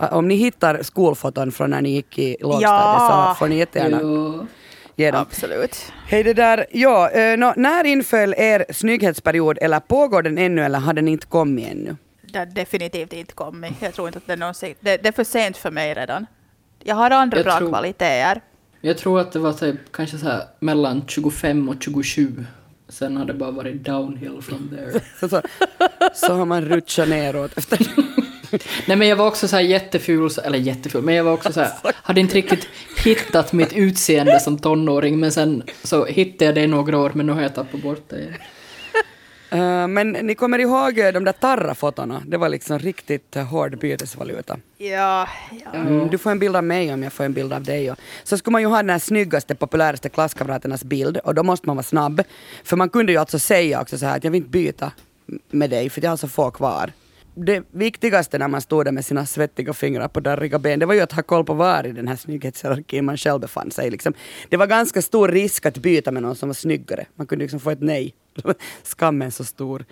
eh, om ni hittar skolfoton från när ni gick i lågstadiet Ja. så får ni jättegärna Ja. Ge dem. Absolut. Hej det där, ja, eh, nå, när inföll er snygghetsperiod eller pågår den ännu eller har den inte kommit ännu? Det har definitivt inte kommit. Jag tror inte att det någonsin... Det, det är för sent för mig redan. Jag har andra Jag bra tror- kvaliteter. Jag tror att det var typ, kanske så här mellan 25 och 27. Sen har det bara varit downhill from there. Så, så, så har man rutschat neråt efter Nej men jag var också så här jätteful, så- eller jätteful, men jag var också så här, hade inte riktigt hittat mitt utseende som tonåring, men sen så hittade jag det i några år, men nu har jag tappat bort det igen. Eh, Men ni kommer ihåg eh, de där Tarra-fotona? Det var liksom riktigt eh, hård bytesvaluta. Ja, ja. Mm, du får en bild av mig om jag får en bild av dig. Och så skulle man ju ha den här snyggaste, populäraste klasskamraternas bild och då måste man vara snabb. För man kunde ju alltså säga också så här att jag vill inte byta med dig för jag har så få kvar. Det viktigaste när man stod där med sina svettiga fingrar på darriga ben, det var ju att ha koll på var i den här snygghetshierarkin man själv befann sig. Liksom. Det var ganska stor risk att byta med någon som var snyggare. Man kunde liksom få ett nej. Skammen så stor.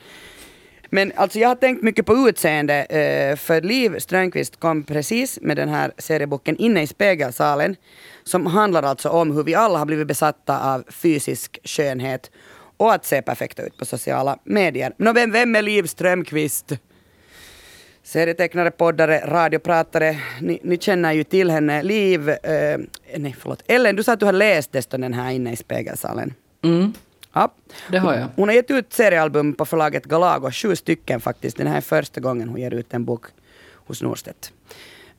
Men alltså jag har tänkt mycket på utseende, eh, för Liv Strömquist kom precis med den här serieboken Inne i spegelsalen, som handlar alltså om hur vi alla har blivit besatta av fysisk skönhet och att se perfekta ut på sociala medier. Nå, vem, vem är Liv Strömquist? Serietecknare, poddare, radiopratare. Ni, ni känner ju till henne. Liv, eh, nej förlåt, Ellen, du sa att du har läst dessutom den här Inne i spegelsalen. Mm, Ja. det har jag. Hon har gett ut seriealbum på förlaget Galago, sju stycken faktiskt. Den här är första gången hon ger ut en bok hos Norstedt.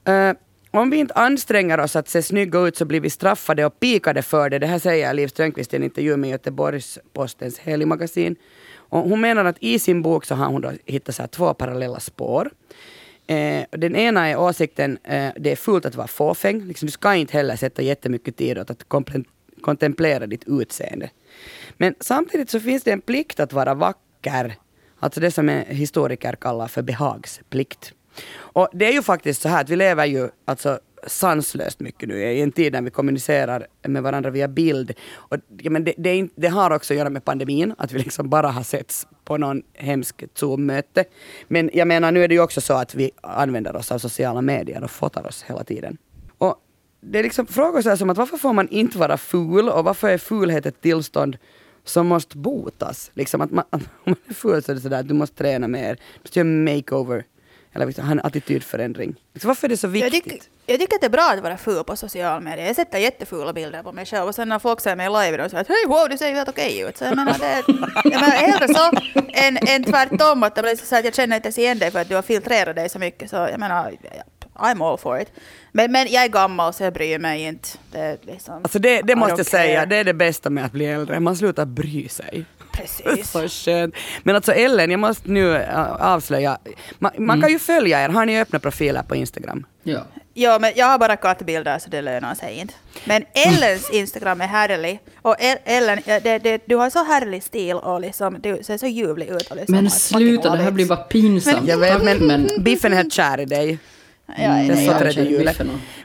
Eh, om vi inte anstränger oss att se snygga ut så blir vi straffade och pikade för det. Det här säger Liv Strömquist i en intervju med Göteborgs-Postens helgmagasin. Och hon menar att i sin bok så har hon då hittat så här två parallella spår. Eh, den ena är åsikten, eh, det är fult att vara fåfäng. Liksom, du ska inte heller sätta jättemycket tid åt att kontemplera ditt utseende. Men samtidigt så finns det en plikt att vara vacker. Alltså det som en historiker kallar för behagsplikt. Och det är ju faktiskt så här att vi lever ju alltså sanslöst mycket nu i en tid när vi kommunicerar med varandra via bild. Och, ja, men det, det, det har också att göra med pandemin, att vi liksom bara har setts på någon hemsk Zoom-möte. Men jag menar nu är det ju också så att vi använder oss av sociala medier och fotar oss hela tiden. Och det är liksom frågor så här som att varför får man inte vara ful och varför är fulhet ett tillstånd som måste botas? Liksom att man, om man är ful så är det sådär att du måste träna mer, du måste göra makeover eller liksom, ha en attitydförändring. Liksom, varför är det så Jag, viktigt? tycker, jag tycker att det är bra att vara ful på sociala medier. Jag sätter jättefula bilder på mig själv och sen när folk ser mig live och säger att hej wow, du ser ju helt okej ut. Så jag menar, det är, jag menar hellre så än, än tvärtom att det blir så att jag känner inte ens igen dig för att du har filtrerat dig så mycket. Så jag menar, I'm all for it. Men, men jag är gammal så jag bryr mig inte. Det, är liksom, Alltså det, det måste jag säga, det är det bästa med att bli äldre. Man slutar bry sig. Precis. Så skönt. Men alltså Ellen, jag måste nu äh, avslöja. Man, man kan ju följa er. Har ni öppna profiler på Instagram? Ja. Ja, men jag har bara kattbilder så det lönar sig inte. Men Ellens Instagram är härlig. Och El- Ellen, det, det, du har så härlig stil och liksom, du ser så ljuvlig ut. Och liksom, Men sluta, det här blir bara pinsamt. Jag vet, men, men Biffen är helt kär i dig. Ja, Det är nej, så jag- tredje julet.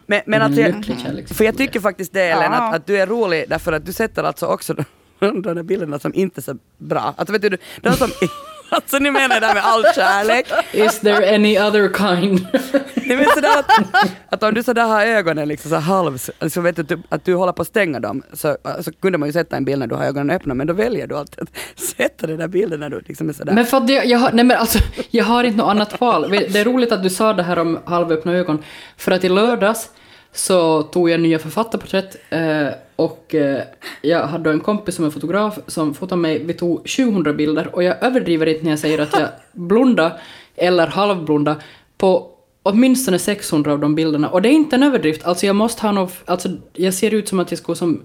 Men, men En alltså, jag, för jag tycker faktiskt det Ellen, att, att du är rolig därför att du sätter alltså också de, där bilderna som inte är så bra. Alltså vet du, de som, Alltså ni menar det där med all kärlek. Is there any other kind? Ni vet sådär att, att om du sådär har ögonen liksom så halvs, alltså vet du typ att du håller på att stänga dem, så, så kunde man ju sätta en bild när du har ögonen öppna, men då väljer du alltid att sätta den där bilden när du liksom är sådär. Men för att jag, jag, har, nej men alltså, jag har inte något annat val. Det är roligt att du sa det här om halvöppna ögon, för att i lördags så tog jag nya författarporträtt eh, och eh, jag hade en kompis som är fotograf som fotade mig. Vi tog 700 bilder och jag överdriver inte när jag säger att jag blunda eller halvblunda på åtminstone 600 av de bilderna. Och det är inte en överdrift. Alltså jag måste ha något, alltså jag ser ut som att jag skulle som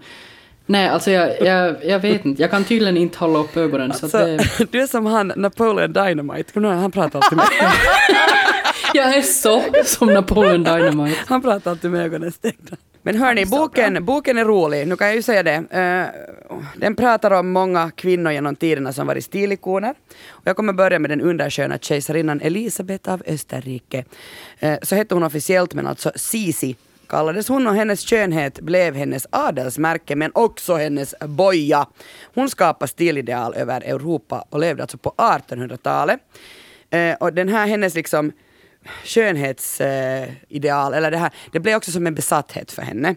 Nej, alltså jag, jag, jag vet inte. Jag kan tydligen inte hålla upp ögonen. Så Så, det, du är som han, Napoleon Dynamite, Kommer du ihåg? han pratar alltid med, jag är så som Napoleon Dynamite. han pratar alltid med ögonen stängda. Men hörni, boken, boken är rolig, nu kan jag ju säga det. Eh, den pratar om många kvinnor genom tiderna som varit stilikoner. Jag kommer börja med den undersköna kejsarinnan Elisabet av Österrike. Eh, så hette hon officiellt, men alltså Sisi kallades hon och hennes skönhet blev hennes adelsmärke men också hennes boja. Hon skapade stilideal över Europa och levde alltså på 1800-talet. Eh, och den här hennes liksom skönhetsideal, eller det här, det blev också som en besatthet för henne.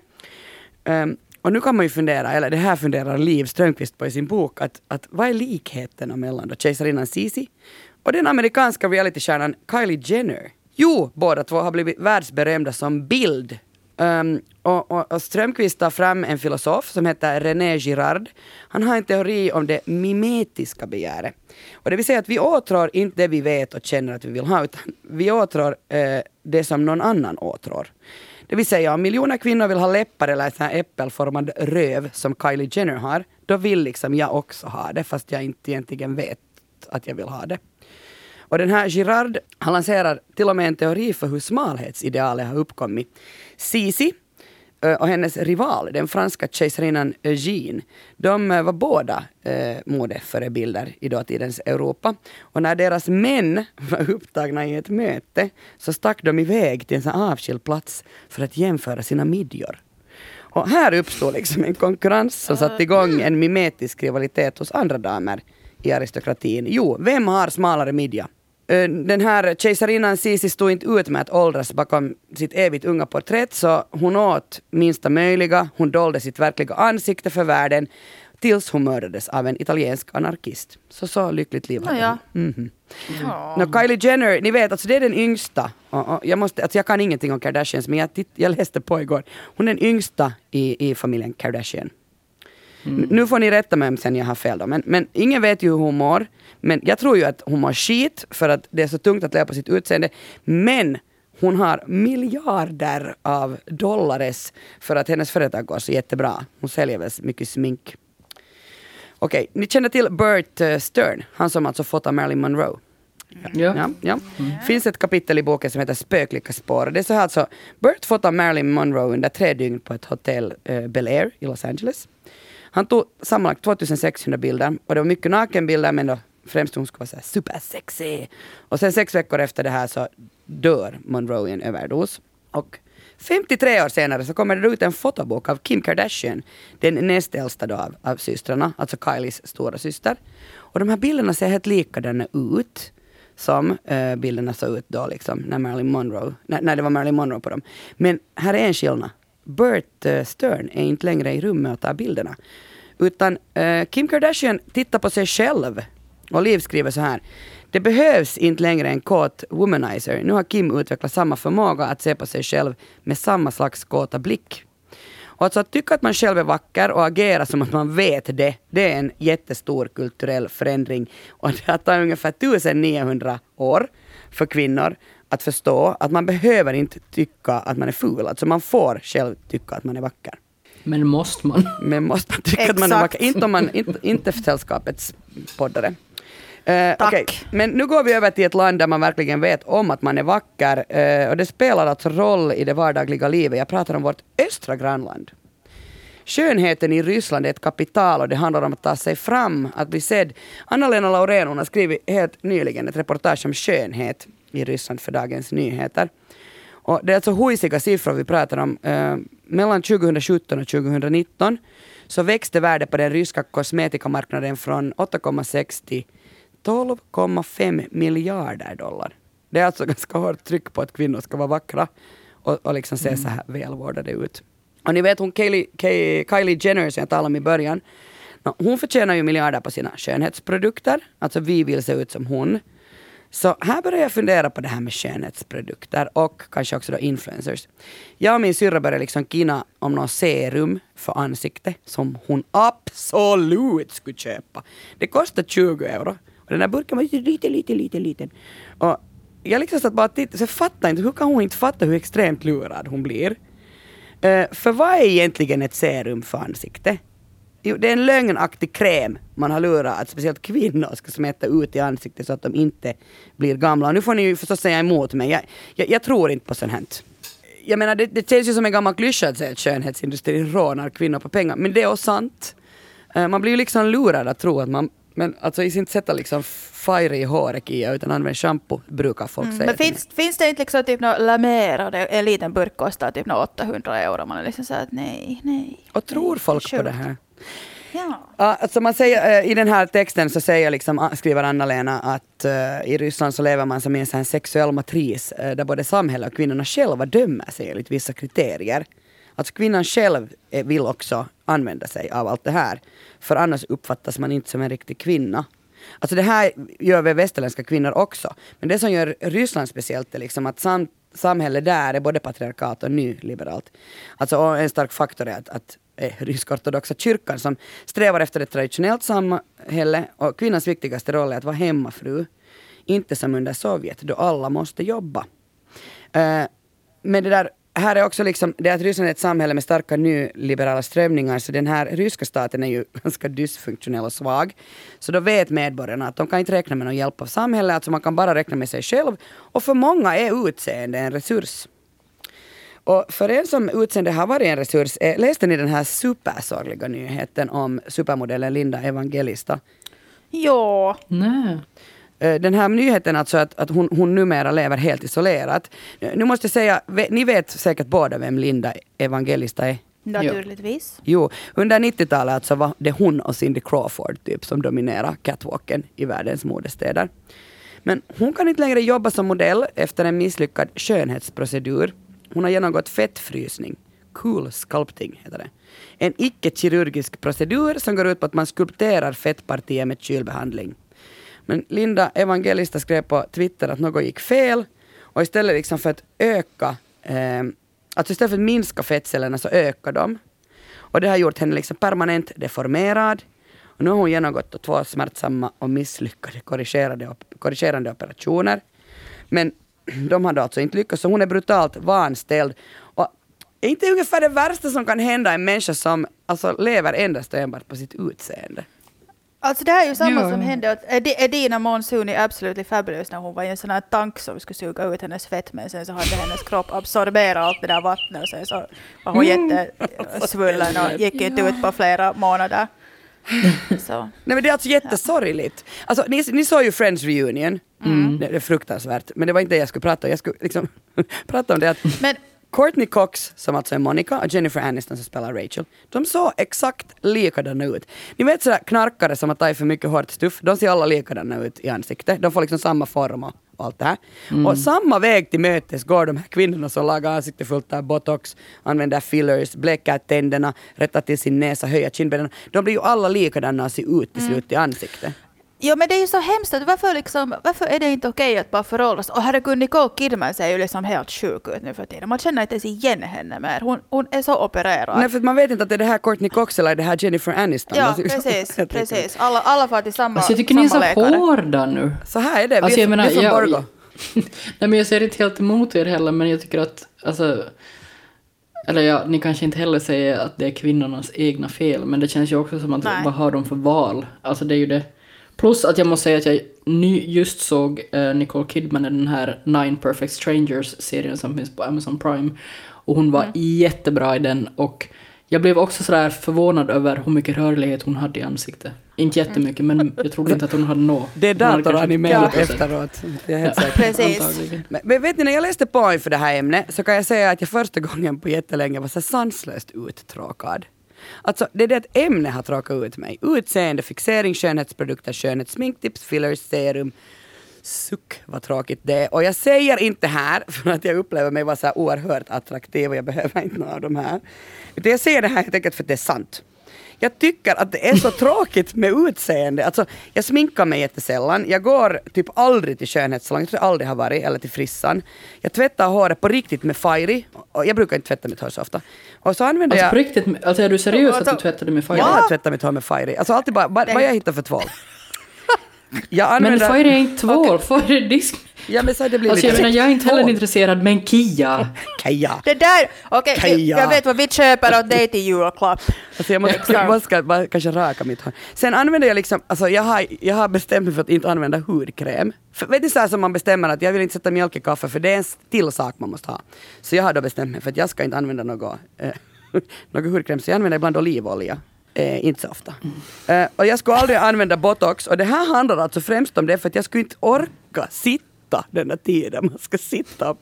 Um, och nu kan man ju fundera, eller det här funderar Liv Strömquist på i sin bok, att, att vad är likheterna mellan då kejsarinnan Sisi och den amerikanska realitystjärnan Kylie Jenner? Jo, båda två har blivit världsberömda som bild. Um, och, och, och Strömqvist tar fram en filosof som heter René Girard. Han har en teori om det mimetiska begäret. Och det vill säga att vi åtrår inte det vi vet och känner att vi vill ha, utan vi åtrår eh, det som någon annan åtrår. Det vill säga om miljoner kvinnor vill ha läppar eller en äppelformad röv som Kylie Jenner har, då vill liksom jag också ha det fast jag inte egentligen vet att jag vill ha det. Och den här Girard, han lanserar till och med en teori för hur smalhetsidealet har uppkommit. Sisi eh, och hennes rival, den franska kejsarinnan Eugene, de eh, var båda eh, modeförebilder i dåtidens Europa. Och när deras män var upptagna i ett möte så stack de iväg till en sån avskild plats för att jämföra sina midjor. Och här uppstod liksom en konkurrens som satte igång en mimetisk rivalitet hos andra damer i aristokratin. Jo, vem har smalare midja? Den här kejsarinnan Sisi stod inte ut med att åldras bakom sitt evigt unga porträtt så hon åt minsta möjliga, hon dolde sitt verkliga ansikte för världen tills hon mördades av en italiensk anarkist. Så så lyckligt liv hade Nåja. hon. Mhm. Nå, Kylie Jenner, ni vet, alltså det är den yngsta. Och, och jag, måste, alltså jag kan ingenting om Kardashians men jag, titt, jag läste på igår. Hon är den yngsta i, i familjen Kardashian. N- Nu får ni rätta mig om sen jag har fel då. Men, men ingen vet ju hur hon mår. Men jag tror ju att hon mår skit för att det är så tungt att leva på sitt utseende. Men hon har miljarder av dollares för att hennes företag går så jättebra. Hon säljer väl mycket smink. Okej, ni känner till Bert eh, Stern, han som alltså fotar Marilyn Monroe. Ja. Ja, ja. finns ett kapitel i boken som heter Spöklika spår. Det är så här alltså, Bert fotar Marilyn Monroe under tre dygn på ett hotell eh, Bel Air i Los Angeles. Han tog sammanlagt 2600 bilder och det var mycket nakenbilder men då främst hon skulle vara såhär supersexy. Och sen sex veckor efter det här så dör Monroe i en överdos. Och 53 år senare så kommer det ut en fotobok av Kim Kardashian, den näst äldsta då av, av systrarna, alltså Kylies stora syster. Och de här bilderna ser helt likadana ut som eh, bilderna såg ut då liksom när Marilyn Monroe, när, när det var Marilyn Monroe på dem. Men här är en skillnad. Bert eh, Stern är inte längre i rummet och tar bilderna. Utan eh, Kim Kardashian tittar på sig själv och Liv skriver så här. Det behövs inte längre en kåt womanizer. Nu har Kim utvecklat samma förmåga att se på sig själv med samma slags kåta blick. Och alltså att tycka att man själv är vacker och agera som att man vet det, det är en jättestor kulturell förändring. Och det har tagit ungefär 1900 år för kvinnor att förstå att man behöver inte tycka att man är ful. Alltså man får själv tycka att man är vacker. Men måste man? Men måste man tycka att man är vacker. Inte om man, inte, inte för sällskapets poddare. Eh, Tack. okej. Men nu går vi över till ett land där man verkligen vet om att man är vacker. eh, och det spelar alltså roll i det vardagliga livet. Jag pratar om vårt östra grannland. Skönheten i Ryssland är ett kapital och det handlar om att ta sig fram, att bli sedd. Anna-Lena Laurén har skrivit helt nyligen ett reportage om skönhet i Ryssland för Dagens Nyheter. Och det är alltså hojsiga siffror vi pratar om. Eh, mellan 2017 och 2019 så växte värdet på den ryska kosmetikamarknaden från 8,6 till 12,5 miljarder dollar. Det är alltså ganska hårt tryck på att kvinnor ska vara vackra och, och liksom se så här välvårdade ut. Och ni vet hon Kylie, Kylie, Kylie Jenner som jag talade om i början. Nå, Hon förtjänar ju miljarder på sina skönhetsprodukter. Alltså vi vill se ut som hon. Så här började jag fundera på det här med skönhetsprodukter och kanske också då influencers. Jag och min syrra började liksom kina om något serum för ansikte som hon absolut skulle köpa. Det kostar 20 euro. Och den där burken var ju lite, lite, lite, liten. Och jag liksom satt bara och tittade, så jag fattar inte, hur kan hon inte fatta hur extremt lurad hon blir? Uh, för vad är egentligen ett serum för ansikte? Jo, det är en lögnaktig kräm man har lurat att speciellt kvinnor ska smeta ut i ansiktet så att de inte blir gamla. Och nu får ni ju förstås säga emot mig. Jag, jag, jag tror inte på sånt här. Jag menar, det, det känns ju som en gammal klyscha att säga att skönhetsindustrin rånar kvinnor på pengar. Men det är också sant. Eh, Man blir ju liksom lurad att tro att man men alltså i sin sätt att liksom fire i håret Kia, utan använd shampoo brukar folk säga. Mm, Men till mig. finns, finns det inte liksom typ något Lamera, det- en liten burk kostar typ något 800 euro. Man är liksom så att nej, nej. Och tror nej, folk på det här? Ja. Alltså man säger, eh, I den här texten så säger liksom, ah, skriver Anna-Lena att uh, i Ryssland så lever man som i en sån sexuell matris uh, där både samhället och kvinnorna själva dömer sig enligt vissa kriterier. Alltså kvinnan själv vill också använda sig av allt det här. För annars uppfattas man inte som en riktig kvinna. Alltså det här gör vi västerländska kvinnor också. Men det som gör Ryssland speciellt är liksom att sam samhället där är både patriarkat och nyliberalt. Alltså och en stark faktor är att, att eh, rysk-ortodoxa kyrkan som strävar efter ett traditionellt samhälle och kvinnans viktigaste roll är att vara hemmafru. Inte som under Sovjet då alla måste jobba. Eh, men det där, här är också liksom, det att Ryssland är ett samhälle med starka nyliberala strömningar, så den här ryska staten är ju ganska dysfunktionell och svag. Så då vet medborgarna att de kan inte räkna med någon hjälp av samhället, alltså man kan bara räkna med sig själv. Och för många är utseende en resurs. Och för en som utseende har varit en resurs, eh, läste ni den här supersorgliga nyheten om supermodellen Linda Evangelista? Jo, Nej. Eh, Den här nyheten alltså att, att hon, hon numera lever helt isolerat. Nu måste jag säga, ni vet säkert båda vem Linda Evangelista är. naturligtvis. Jo, under 90-talet alltså var det hon och Cindy Crawford typ som dominerade catwalken i världens modestäder. Men hon kan inte längre jobba som modell efter en misslyckad skönhetsprocedur. Hon har genomgått fettfrysning. Cool sculpting heter det. En icke-kirurgisk procedur som går ut på att man skulpterar fettpartier med kylbehandling. Men Linda Evangelista skrev på Twitter att något gick fel och istället liksom för att öka, eh, alltså istället för att minska fettcellerna så ökar de. Och det har gjort henne liksom permanent deformerad. Och nu har hon genomgått två smärtsamma och misslyckade korrigerande, korrigerande operationer. Men de hade alltså inte lyckats, så hon är brutalt vanställd. Och är inte ungefär det värsta som kan hända en människa som alltså, lever endast och enbart på sitt utseende? Alltså det här är ju samma Ja. som hände Edina Monsoon i Absolutely Fabulous när hon var i en sån här tank som skulle suga ut hennes fett men sen så hade hennes kropp absorberat allt det där vattnet och sen så var hon jättesvullen och gick inte ut på flera månader. Så. Nej men det är alltså jättesorgligt. Alltså, ni, ni såg ju Friends reunion. Det, det är fruktansvärt. Men det var inte det jag skulle prata om. Jag skulle liksom prata om det att Men Courtney Cox, som alltså är Monica, och Jennifer Aniston som spelar Rachel, de såg exakt likadana ut. Ni vet sådär knarkare som har tagit för mycket hårt stuff, de ser alla likadana ut i ansiktet. De får liksom samma form och allt det här. Och samma väg till mötes går de här kvinnorna som lagar ansiktet fullt av botox, använder fillers, blekar tänderna, rättar till sin näsa, höjer kindbenen. De blir ju alla likadana och ser ut till slut i ansiktet. Jo men det är ju så hemskt, att varför, liksom, varför är det inte okej att bara föråldras? Och herregud, Nicole Kidman ser ju liksom helt sjuk ut nu för tiden. Man känner inte ens igen henne mer. Hon, hon är så opererad. Nej för man vet inte att det är det här Courtney Cox eller det här Jennifer Aniston. ja, Alltså, precis. precis. Alla, alla får till samma, Alltså jag tycker ni är så läkare. hårda nu. Så här är det, vi, Alltså, är, jag menar, vi är från jag- Borgå. Nej men jag ser inte helt emot er heller, men jag tycker att, alltså, eller ja, ni kanske inte heller säger att det är kvinnornas egna fel, men det känns ju också som att Nej. vad har de för val? Alltså det är ju det. Plus att jag måste säga att jag ny, just såg eh, Nicole Kidman i den här Nine Perfect Strangers-serien som finns på Amazon Prime. Och hon var jättebra i den och jag blev också sådär förvånad över hur mycket rörlighet hon hade i ansiktet. Inte jättemycket, men jag trodde inte att hon hade något. Det är Hon hade kanske datoranimerat 10%. efteråt. Jag är helt Ja. Precis. Men, men vet ni, när jag läste på inför det här ämnet så kan jag säga att jag första gången på jättelänge var så sanslöst uttråkad. Alltså det är det att ämnet har tråkat ut mig. Utseende, fixering, skönhetsprodukter, skönhet, sminktips, fillers, serum. Suck vad tråkigt det är. Och jag säger inte här för att jag upplever mig vara så här oerhört attraktiv och jag behöver inte några av de här. Utan jag säger det här helt enkelt för att det är sant. Jag tycker att det är så tråkigt med utseende. Alltså, jag sminkar mig jättesällan. Jag går typ aldrig till skönhetssalong. Jag tror jag aldrig har varit. Eller till frissan. Jag tvättar håret på riktigt med Fairy. Och jag brukar inte tvätta mitt hår så ofta. Och så använder Alltså jag... på riktigt, alltså är du seriös att Alltså- du tvättade med Fire? Jag har tvättat mitt hår med Fairy. Alltså alltid bara, bara vad jag hittar för tvål. Jag Men använder... Fire är inte tvål, Fire är disk. Ja men så det blir Alltså jag menar, jag är inte heller tvål. intresserad, men Kia. Kaja. Det där, okej, Kaja. jag vet vad vi köper åt dig till julklapp. Alltså jag måste, jag måste bara kanske raka mitt hår. Sen använder jag liksom, alltså jag har, jag har bestämt mig för att inte använda hudkräm. För, vet du så här som man bestämmer att jag vill inte sätta mjölk i kaffe för det är en till sak man måste ha. Så jag har då bestämt mig för att jag ska inte använda något, eh, något hudkräm så jag använder ibland olivolja. Eh, inte så ofta. Eh, och jag skulle aldrig använda botox och det här handlar alltså främst om det för att jag skulle inte orka sitta den där tiden man ska sitta och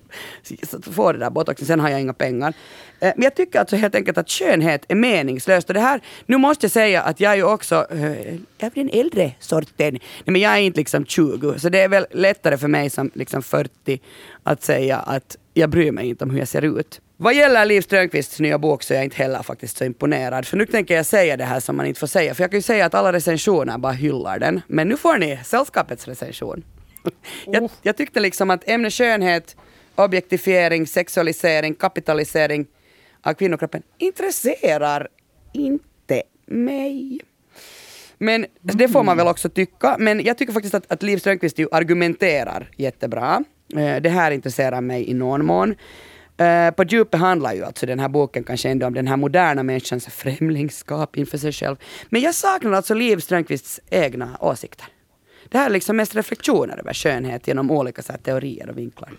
få det där botoxen. Sen har jag inga pengar. Eh, men jag tycker alltså helt enkelt att skönhet är meningslöst. Och det här, nu måste jag säga att jag är ju också eh, jag är den äldre sorten. Nej, men jag är inte liksom 20, så det är väl lättare för mig som liksom 40 att säga att jag bryr mig inte om hur jag ser ut. Vad gäller Liv Strömquists nya bok så är jag inte heller faktiskt så imponerad. För nu tänker jag säga det här som man inte får säga. För jag kan ju säga att alla recensioner bara hyllar den. Men nu får ni sällskapets recension. Jag, jag tyckte liksom att ämne skönhet, objektifiering, sexualisering, kapitalisering av kvinnokroppen intresserar inte mig. Men det får man väl också tycka. Men jag tycker faktiskt att, att Liv Strömquist ju argumenterar jättebra. Eh, det här intresserar mig i någon mån. Eh, på djupet handlar ju alltså den här boken kanske ändå om den här moderna människans främlingskap inför sig själv. Men jag saknar alltså Liv Strömquists egna åsikter. Det här är liksom mest reflektioner över skönhet genom olika så här, teorier och vinklar.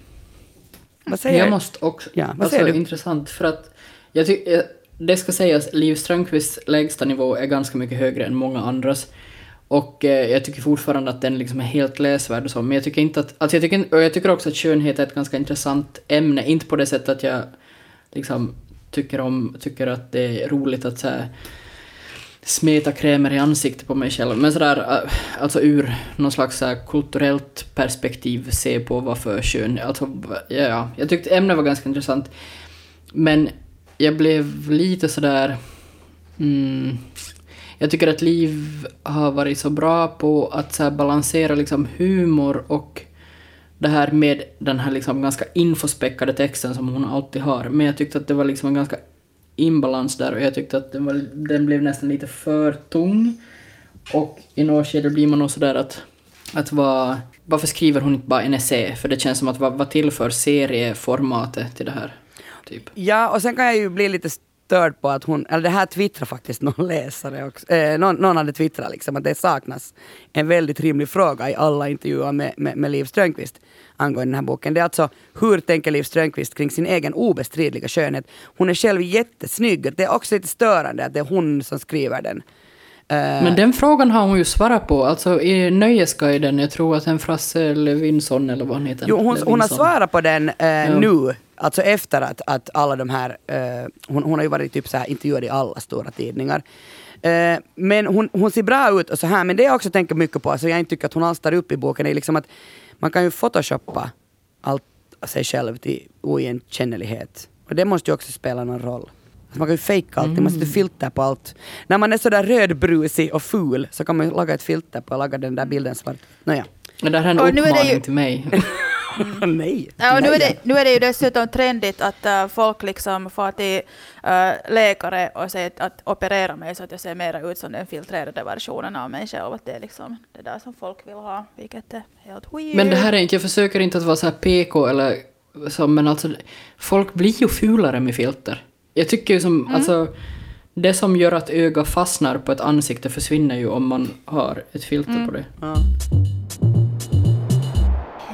Vad säger Jag måste också... Ja, vad alltså, säger du? intressant, för att jag tycker... Det ska sägas, Liv Strömquists lägsta nivå är ganska mycket högre än många andras. Och eh, jag tycker fortfarande att den liksom är helt läsvärd och så, men jag tycker inte att... Alltså jag tycker, och jag tycker också att könhet är ett ganska intressant ämne, inte på det sättet att jag liksom tycker om, tycker att det är roligt att så här, smeta krämer i ansiktet på mig själv, men sådär, eh, alltså ur någon slags så kulturellt perspektiv se på vad för kön, alltså ja, ja, jag tyckte ämnet var ganska intressant. Men jag blev lite sådär, mm, jag tycker att Liv har varit så bra på att så här balansera liksom humor och det här med den här liksom ganska infospäckade texten som hon alltid har. Men jag tyckte att det var liksom en ganska inbalans där och jag tyckte att den, var, den blev nästan lite för tung. Och i något skede blir man nog sådär att, att vad, varför skriver hon inte bara en essä? För det känns som att vad, vad tillför serieformatet till det här? Typ. Ja, och sen kan jag ju bli lite störd på att hon, eller det här twittrar faktiskt någon läsare också, eh, någon, någon hade twittrat liksom att det saknas en väldigt rimlig fråga i alla intervjuer med, med, med Liv Strömquist angående den här boken. Det är alltså, hur tänker Liv Strömquist kring sin egen obestridliga skönhet? Hon är själv jättesnygg, det är också lite störande att det är hon som skriver den. Eh, Men den frågan har hon ju svarat på, alltså i Nöjesguiden, jag tror att en Frasse Levinson eller vad han heter. Jo, hon, hon har svarat på den eh, Ja. nu, alltså efter att, att alla de här, eh, hon, hon har ju varit typ så här intervjuad i alla stora tidningar. Eh, men hon, hon ser bra ut och så här, men det jag också tänker mycket på, alltså jag inte tycker att hon alls tar upp i boken, är liksom att man kan ju photoshoppa allt sig själv till oigenkännlighet. Och det måste ju också spela någon roll. Alltså man kan ju fejka allt, man Mm. sätter filter på allt. När man är sådär rödbrusig och ful så kan man ju laga ett filter på och laga den där bilden svart. Nåja. Men det här är en Och nu är det uppmaning ju- till mig. Nej. Ja, och nu, är det, nu är det ju dessutom trendigt att äh, folk liksom får till äh, läkare och säger att, att operera mig så att jag ser mer ut som den filtrerade versionen av mig själv. Att det är liksom det där som folk vill ha, vilket är helt weird. Men det här är inte, jag försöker inte att vara så här PK eller så, men alltså folk blir ju fulare med filter. Jag tycker ju som, alltså det som gör att ögat fastnar på ett ansikte försvinner ju om man har ett filter på det. Ja.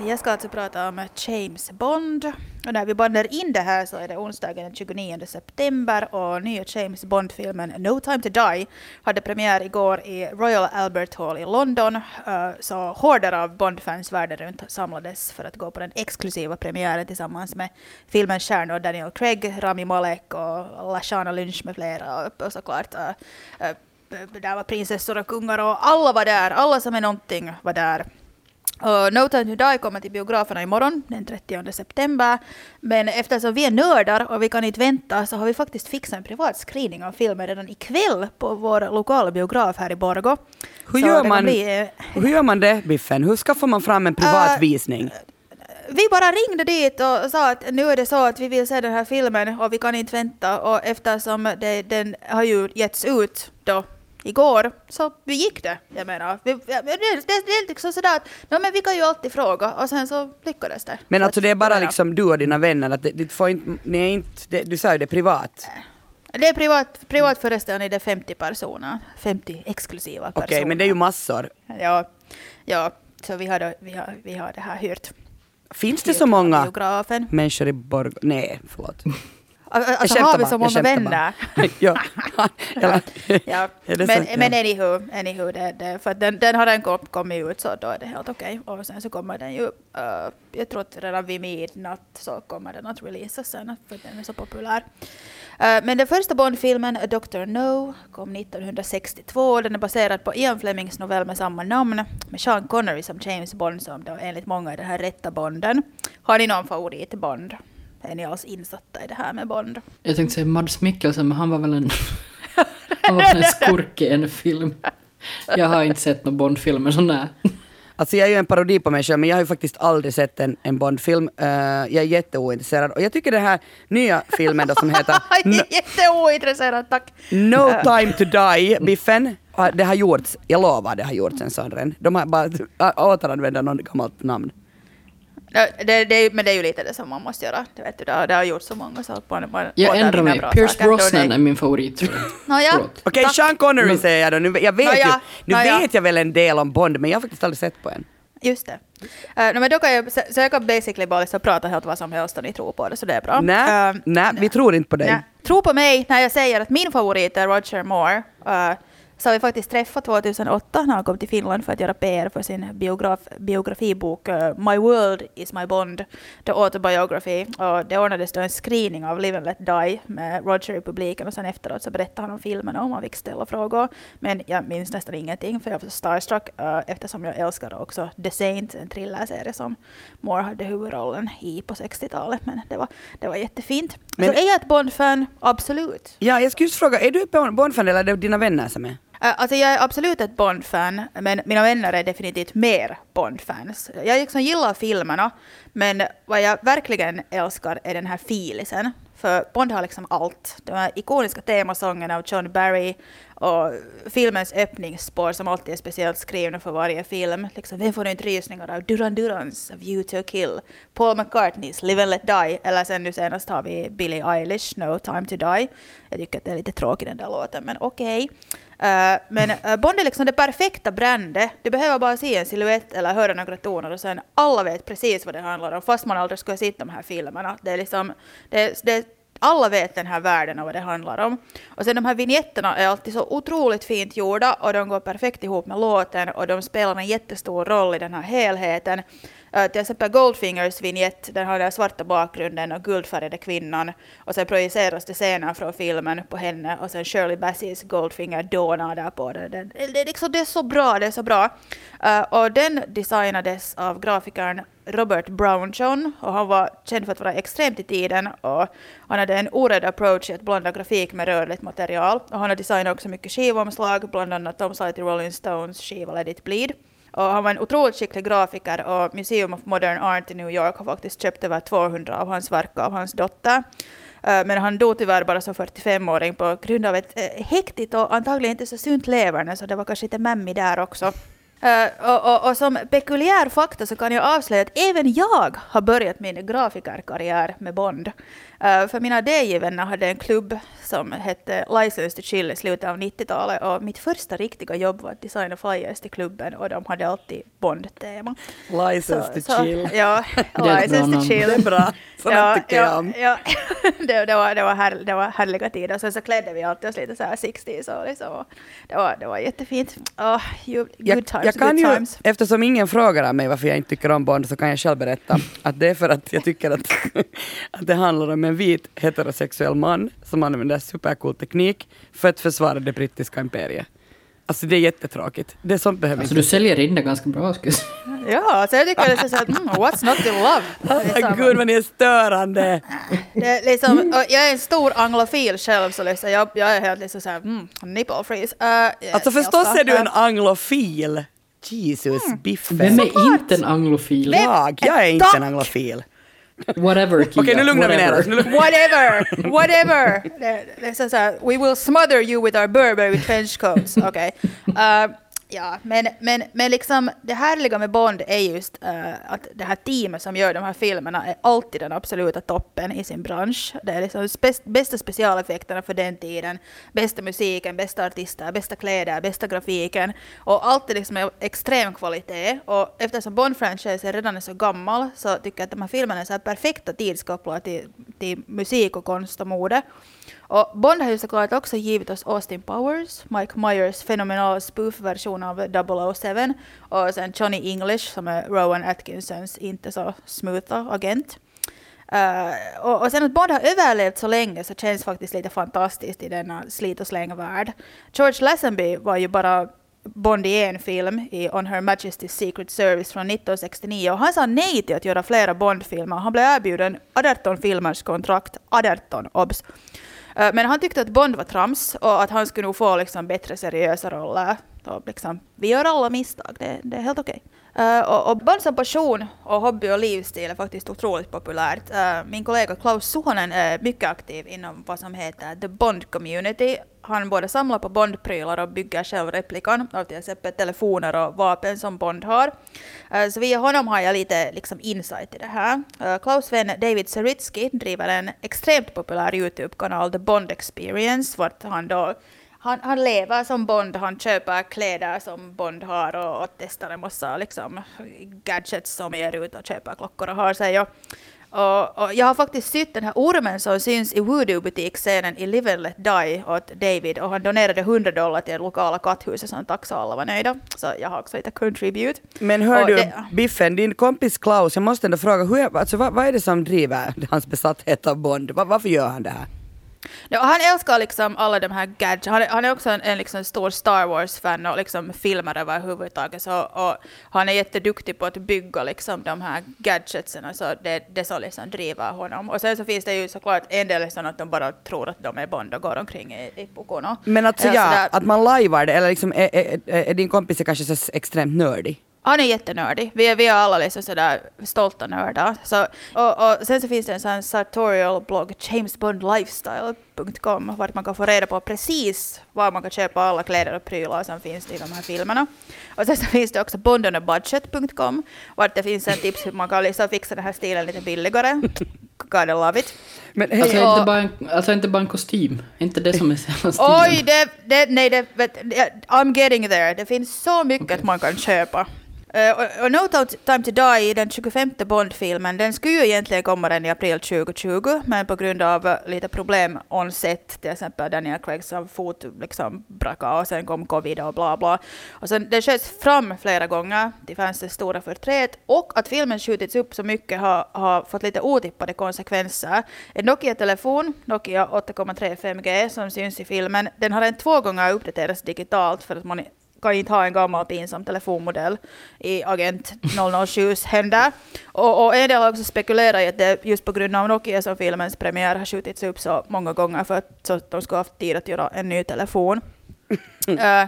Jag ska alltså prata om James Bond. Och när vi bandar in det här så är det onsdagen den 29 september och nya James Bond-filmen No Time To Die hade premiär igår i Royal Albert Hall i London. Eh, så horder av Bond-fans världen runt samlades för att gå på den exklusiva premiären tillsammans med filmens stjärnor Daniel Craig, Rami Malek och Lashana Lynch med flera. Och- såklart eh, eh, där var prinsessor och kungar och alla var där. Alla som är någonting var där. Och no Time To Die kommer till biograferna imorgon, den 30 september. Men eftersom vi är nördar och vi kan inte vänta så har vi faktiskt fixat en privat screening av filmen redan ikväll på vår lokala biograf här i Borgå. Hur Så gör, man, bli, eh, hur gör man det, Biffen? Hur skaffar man fram en privat Äh, visning? vi bara ringde dit och sa att nu är det så att vi vill se den här filmen och vi kan inte vänta. Och eftersom det, den har ju getts ut då igår så vi gick det. Jag menar, vi, det, är liksom sådär att no, men vi kan ju alltid fråga och sen så lyckades det. Men Så alltså det är bara liksom du och dina vänner, att det, det får inte, ni inte, det, du sa ju det privat. Det är privat, privat förresten är det 50 personer. 50 exklusiva Okej, personer. men det är ju massor. Ja, ja så vi har, vi har, vi har det här hyrt. Finns det så många Biografen. människor i Borgå? Nej, förlåt. Alltså skämtar har vi jag ja. Ja, Är det men, sant? Men anywho, anywho det, det, för den, den har den kom, kommit ut så då är det helt okej. Och sen så kommer den ju, uh, jag tror att redan vid midnatt så kommer den att releasas sen för den är så populär. Uh, men den första Bond-filmen, Dr. No, kom 1962. Den är baserad på Ian Flemings novell med samma namn med Sean Connery som James Bond som då enligt många är den här rätta Bonden. Har ni någon favorit Bond? Är ni alls insatta i det här med Bond? Jag tänkte säga Mads Mikkelsen, men han var väl en, han var väl en skurk i en film. Jag har inte sett någon Bond-film, men sån där. Alltså jag är ju en parodi på mig själv, men jag har ju faktiskt aldrig sett en, en Bond-film. Eh, jag är jätteointresserad. Och jag tycker den här nya filmen då som heter no, Jätteointresserad, tack! no time to die, Biffen. ah, Det har gjorts, jag lovar det har gjorts en sån. De har bara återanvänt något gammalt namn. Det, det, men det är ju lite det som man måste göra. Det, vet du, det, har, det har gjort så många så att man, man Jag ändrar mig. Pierce saker. Brosnan är min favorit, tror jag. Nåja. Okej, tack. Sean Connery Men- säger jag då. Nu, jag vet, Nåja, ju, nu nåja. vet jag väl en del om Bond, men jag har faktiskt aldrig sett på en. Just det. Uh, no, men då kan jag, så, så jag kan basically bara liksom prata helt vad som helst och ni tror på det, så det är bra. Nej, Eh, nej, vi tror inte på dig. nej. Tro på mig när jag säger att min favorit är Roger Moore. Uh, så har vi faktiskt träffat 2008 när han kom till Finland för att göra PR för sin biograf, biografibok uh, My World is my Bond, The Autobiography. Och det ordnades då en screening av Live and Let Die med Roger i publiken och sen efteråt så berättade han om filmen och man fick ställa frågor. Men jag minns nästan ingenting för jag var starstruck uh, eftersom jag älskar också The Saint, en thrillerserie som Moore hade huvudrollen i på 60-talet. Men det var, det var jättefint. Men- så är jag ett Bond-fan? Absolut. Ja, jag skulle just fråga, är du ett Bond- Bond-fan eller är det dina vänner som är? Alltså jag är absolut ett Bond-fan, men mina vänner är definitivt mer Bond-fans. Jag liksom gillar filmerna, men vad jag verkligen älskar är den här filisen. För Bond har liksom allt. De här ikoniska temasångerna av John Barry och filmens öppningsspår som alltid är speciellt skrivna för varje film. Liksom, vem får inte rysningar av Duran Durans A View to a Kill, Paul McCartneys Live and Let Die, eller sen nu senast har vi Billie Eilish No Time to Die. Jag tycker att det är lite tråkigt den där låten, men okej. Eh, men uh, Bond är liksom det perfekta brandet. Du behöver bara se en silhuett eller höra några toner och sen alla vet precis vad det handlar om, fast man aldrig skulle ha sett de här filmerna. Det är liksom, det, det, alla vet den här världen och vad det handlar om. Och sen de här vignetterna är alltid så otroligt fint gjorda och de går perfekt ihop med låten och de spelar en jättestor roll i den här helheten. Uh, till exempel Goldfingers vignett, den har den svarta bakgrunden och guldfärgade kvinnan. Och sen projiceras det scener från filmen på henne och sen Shirley Bassey's Goldfinger dånar där på den. den det, är liksom, det är så bra, det är så bra. Uh, och den designades av grafikern Robert Brownjohn och han var känd för att vara extremt i tiden och han hade en orädd approach i att blanda grafik med rörligt material. Och han har designat också mycket skivomslag, bland annat Tom till Rolling Stones skiva Let It Bleed. Och han var en otroligt skicklig grafiker och Museum of Modern Art i New York har faktiskt köpt över 200 av hans verk av hans dotter. Eh, men han dog tyvärr bara som 45-åring på grund av ett eh, häktigt hektigt och antagligen inte så sunt leverne, så det var kanske lite mammy där också. Eh, och, och, och som pekulär fakta så kan jag avslöja att även jag har börjat min grafikerkarriär med Bond. Eh, för mina DJ-vänner hade en klubb som hette License to Chill i slutet av 90-talet och mitt första riktiga jobb var att designa flyers till klubben och de hade alltid Bond-tema. License to Så- chill. Ja, License to. Chill. Det är bra. Sådant Ja, tycker jag ja, om. ja. det, det, var, det, var här, det var härliga tider. Sen så klädde vi alltid oss lite så här 60s och liksom. Det var, det var jättefint. Oh, you, good Jag, times, jag kan good ju, times. eftersom ingen frågar mig varför jag inte tycker om Bond så kan jag själv berätta att det är för att jag tycker att, att det handlar om en vit heterosexuell man som använder supercool teknik för att försvara det brittiska imperiet. Alltså det är jättetråkigt. Det är sånt behöver Alltså inte... du säljer in det ganska bra skulle. Ja, så jag tycker det är så att mm, what's not to love? Liksom- Gud vad ni är störande! Det är liksom, jag är en stor anglofil själv så liksom, jag, jag är helt liksom såhär, mm, nipple freeze. Uh, Alltså förstås är du en anglofil. Jesus, Biffen. Vem är inte en anglofil? Jag, jag är inte en anglofil. Whatever Kia. Okej, nu lugnar vi ner whatever. oss. Whatever, whatever. Det, det är så så we will smother you with our Burberry trench coats. Okay. Uh, ja, men, men, men liksom det härliga med Bond är just uh, att det här teamet som gör de här filmerna är alltid den absoluta toppen i sin bransch. Det är liksom spe, bästa specialeffekterna för den tiden, bästa musiken, bästa artister, bästa kläder, bästa grafiken. Och allt är liksom av extrem kvalitet. Och eftersom Bond-franchisen redan är så gammal så tycker jag att de här filmerna är så här perfekta tidskopplade till, till musik och konst och mode. Och Bond har ju såklart också givit oss Austin Powers, Mike Myers fenomenala spoof-version av 007 och sen Johnny English som är Rowan Atkinsons inte så smootha agent. Uh, och, och sen att Bond har överlevt så länge så känns faktiskt lite fantastiskt i denna slit och släng-värld. George Lazenby var ju bara Bond i en film i On Her Majesty's Secret Service från 1969 och han sa nej till att göra flera Bond-filmer. Han blev erbjuden 18 filmers kontrakt, 18 obs. Eh, men han tyckte att Bond var trams och att han skulle nog få liksom bättre seriösa roller. Och liksom, vi gör alla misstag, det, det är helt okej. Uh, och, och Bond som passion och hobby och livsstil är faktiskt otroligt populärt. Uh, min kollega Klaus Suhonen är mycket aktiv inom vad som heter The Bond Community. Han både samlar på Bond-prylar och bygger själv replikan av till exempel telefoner och vapen som Bond har. Uh, Så via honom har jag lite liksom insight i det här. Klaus vän David Seritsky driver en extremt populär YouTube-kanal, The Bond Experience, vart han då han, han lever som Bond, han köper kläder som Bond har och, och testar en massa liksom, gadgets som ger ut och köper klockor och har sig. Och, och, och jag har faktiskt sytt den här ormen som syns i Voodoo-butiksscenen i Live and Let Die åt David och han donerade 100 dollar till det lokala katthuset som tack så alla var nöjda. Så jag har också lite contribute. Men hör Och du, det- Biffen, din kompis Klaus, jag måste ändå fråga, hur, alltså, vad, vad är det som driver hans besatthet av Bond? Va- varför gör han det här? Ja, han älskar liksom alla de här gadgets. Han är, han är också en, en liksom stor Star Wars-fan och liksom filmer överhuvudtaget. Så, och han är jätteduktig på att bygga liksom de här gadgetsen. Så det, det som liksom driver honom. Och sen så finns det ju såklart en del sån att de bara tror att de är Bond och går omkring i, i pukorna. Men alltså Ja, ja, att man lajvar det, eller liksom, är, är, är, är din kompis kanske så extremt nördig? Han är jättenördig. Vi är, vi är alla liksom sådär stolta nördar. Så, och, och sen så finns det en sån sartorial-blogg, jamesbondlifestyle.com, vart man kan få reda på precis var man kan köpa alla kläder och prylar som finns i de här filmerna. Och sen så finns det också bondonabudget.com, vart det finns en tips hur man kan liksom fixa den här stilen lite billigare. Gotta love it. Men hej, Alltså, inte bara en, alltså inte bara en kostym. Inte det som är stilen. Oj, det, det, nej, det, I'm getting there. Det finns så mycket man kan köpa. Uh, och, No Time to Die, den 25 Bond-filmen, den skulle ju egentligen komma den i april 2020, men på grund av eh, lite problem on set, till exempel Daniel Craigs fot liksom brakade och sen kom covid och bla bla. Och sen, den sköts fram flera gånger till fansens stora förtret och att filmen skjutits upp så mycket har, har fått lite otippade konsekvenser. En Nokia-telefon, Nokia 8,3 5G, som syns i filmen, den har en två gånger uppdaterats digitalt för att kan inte ha en gammal pinsam telefonmodell i Agent 007s händer. Och, och en del har också spekulerat i att det just på grund av Nokia som filmens premiär har skjutits upp så många gånger för att, så att de ska ha haft tid att göra en ny telefon. Eh,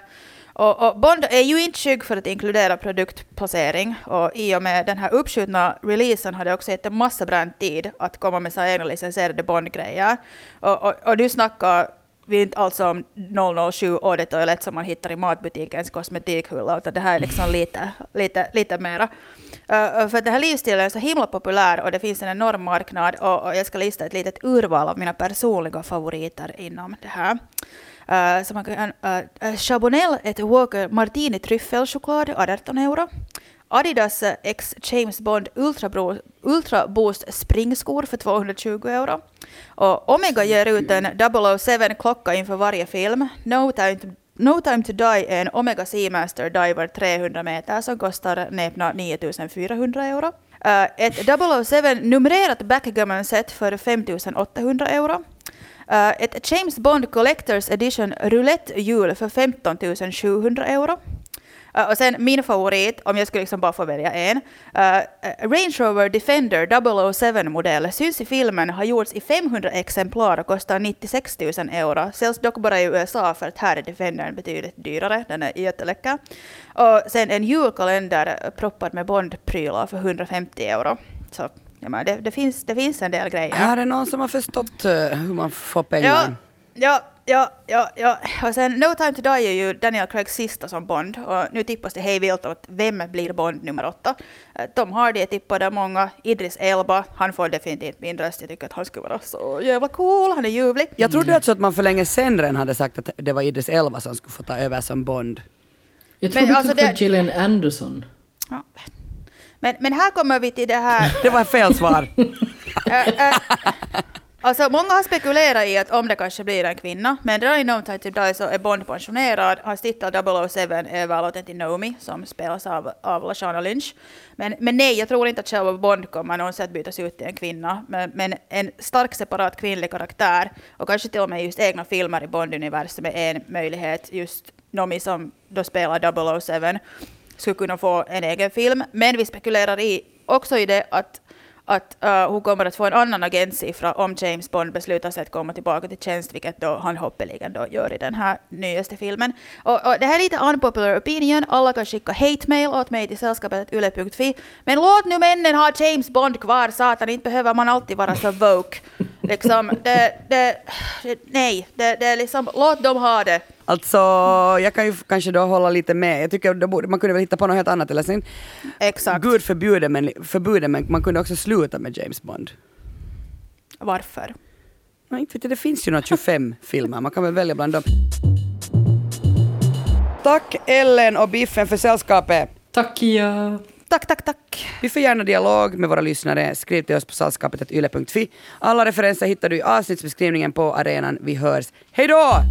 och, och Bond är ju inte skygg för att inkludera produktplacering och i och med den här uppskjutna releasen har det också gett en massa bränd tid att komma med sina egna licensierade Bond-grejer. Och, och, och du snackar vi är inte alltså om 007 Eau de som man hittar i matbutikens kosmetikhylla, utan det här är liksom lite, lite, lite mera. Uh, för den här livsstilen är så himla populär och det finns en enorm marknad och, och jag ska lista ett litet urval av mina personliga favoriter inom det här. Uh, så man kan, uh, Chabonel, ett Walker Martini tryffelchoklad, 18 euro. Adidas X James Bond Ultra, Bro, Ultra Boost springskor för 220 euro. Och Omega ger ut en 007-klocka inför varje film. No time, to, no time to Die är en Omega Seamaster Diver 300 meter som kostar näpna 9400 euro. Uh, ett 007 numrerat backgammon-set för 5800 euro. Uh, ett James Bond Collectors Edition roulette-hjul för 15 700 euro. Uh, och sen min favorit, om jag skulle liksom bara få välja en. Uh, Range Rover Defender 007-modell syns i filmen, har gjorts i 500 exemplar och kostar 96 000 euro. Säljs dock bara i USA för att här är Defendern betydligt dyrare. Den är jätteläcker. Och sen en julkalender proppad med Bond-prylar för 150 euro. Så ja, det, det, finns, det finns en del grejer. Här är någon som har förstått uh, hur man får pengar. Ja, ja, ja, ja, ja. Och sen No Time To Die är ju Daniel Craigs sista som Bond. Och nu tippas det hej vilt att vem blir Bond nummer åtta. Eh, Tom Hardy tippade många. Idris Elba, han får definitivt min röst. Jag tycker att han skulle vara så jävla cool. Han är ljuvlig. Jag trodde alltså att man för länge sedan redan hade sagt att det var Idris Elba som skulle få ta över som Bond. Jag Men trodde alltså att det var det- Gillian Anderson. Ja. Men, men här kommer vi till det här. Det var fel svar. Alltså många har spekulerat i att om det kanske blir en kvinna, men redan i No Time To typ Die så är Bond pensionerad. Hans titel 007 är överlåten till Naomi som spelas av, av Lashana Lynch. Men, men nej, jag tror inte att själva Bond kommer någonsin att bytas ut till en kvinna. Men, men en stark separat kvinnlig karaktär och kanske till och med just egna filmer i Bond-universum är en möjlighet. Just Naomi som då spelar 007 skulle kunna få en egen film. Men vi spekulerar i, också i det att att äh, uh, hon kommer att få en annan agentsiffra om James Bond beslutar sig att komma tillbaka till tjänst, vilket då han hoppeligen då gör i den här nyaste filmen. Och, och det här är lite unpopular opinion, alla kan skicka hate mail åt mig till sällskapet yle.fi, men låt nu männen ha James Bond kvar, satan, inte behöver man alltid vara så woke. Liksom, det, det, nej, det, det är liksom, låt dem ha det. Alltså, jag kan ju kanske då hålla lite med. Jag tycker det borde, man kunde väl hitta på något helt annat. Eller sen, Exakt. Gud förbjude men, förbjude, men man kunde också sluta med James Bond. Varför? Nej, inte vet jag, det finns ju några 25 filmer, man kan väl välja bland dem. Tack Ellen och Biffen för sällskapet. Tack Kia! Tack, tack, tack. Vi får gärna dialog med våra lyssnare. Skriv till oss på sällskapet.yle.fi. Alla referenser hittar du i avsnittsbeskrivningen på arenan. Vi hörs. Hej då!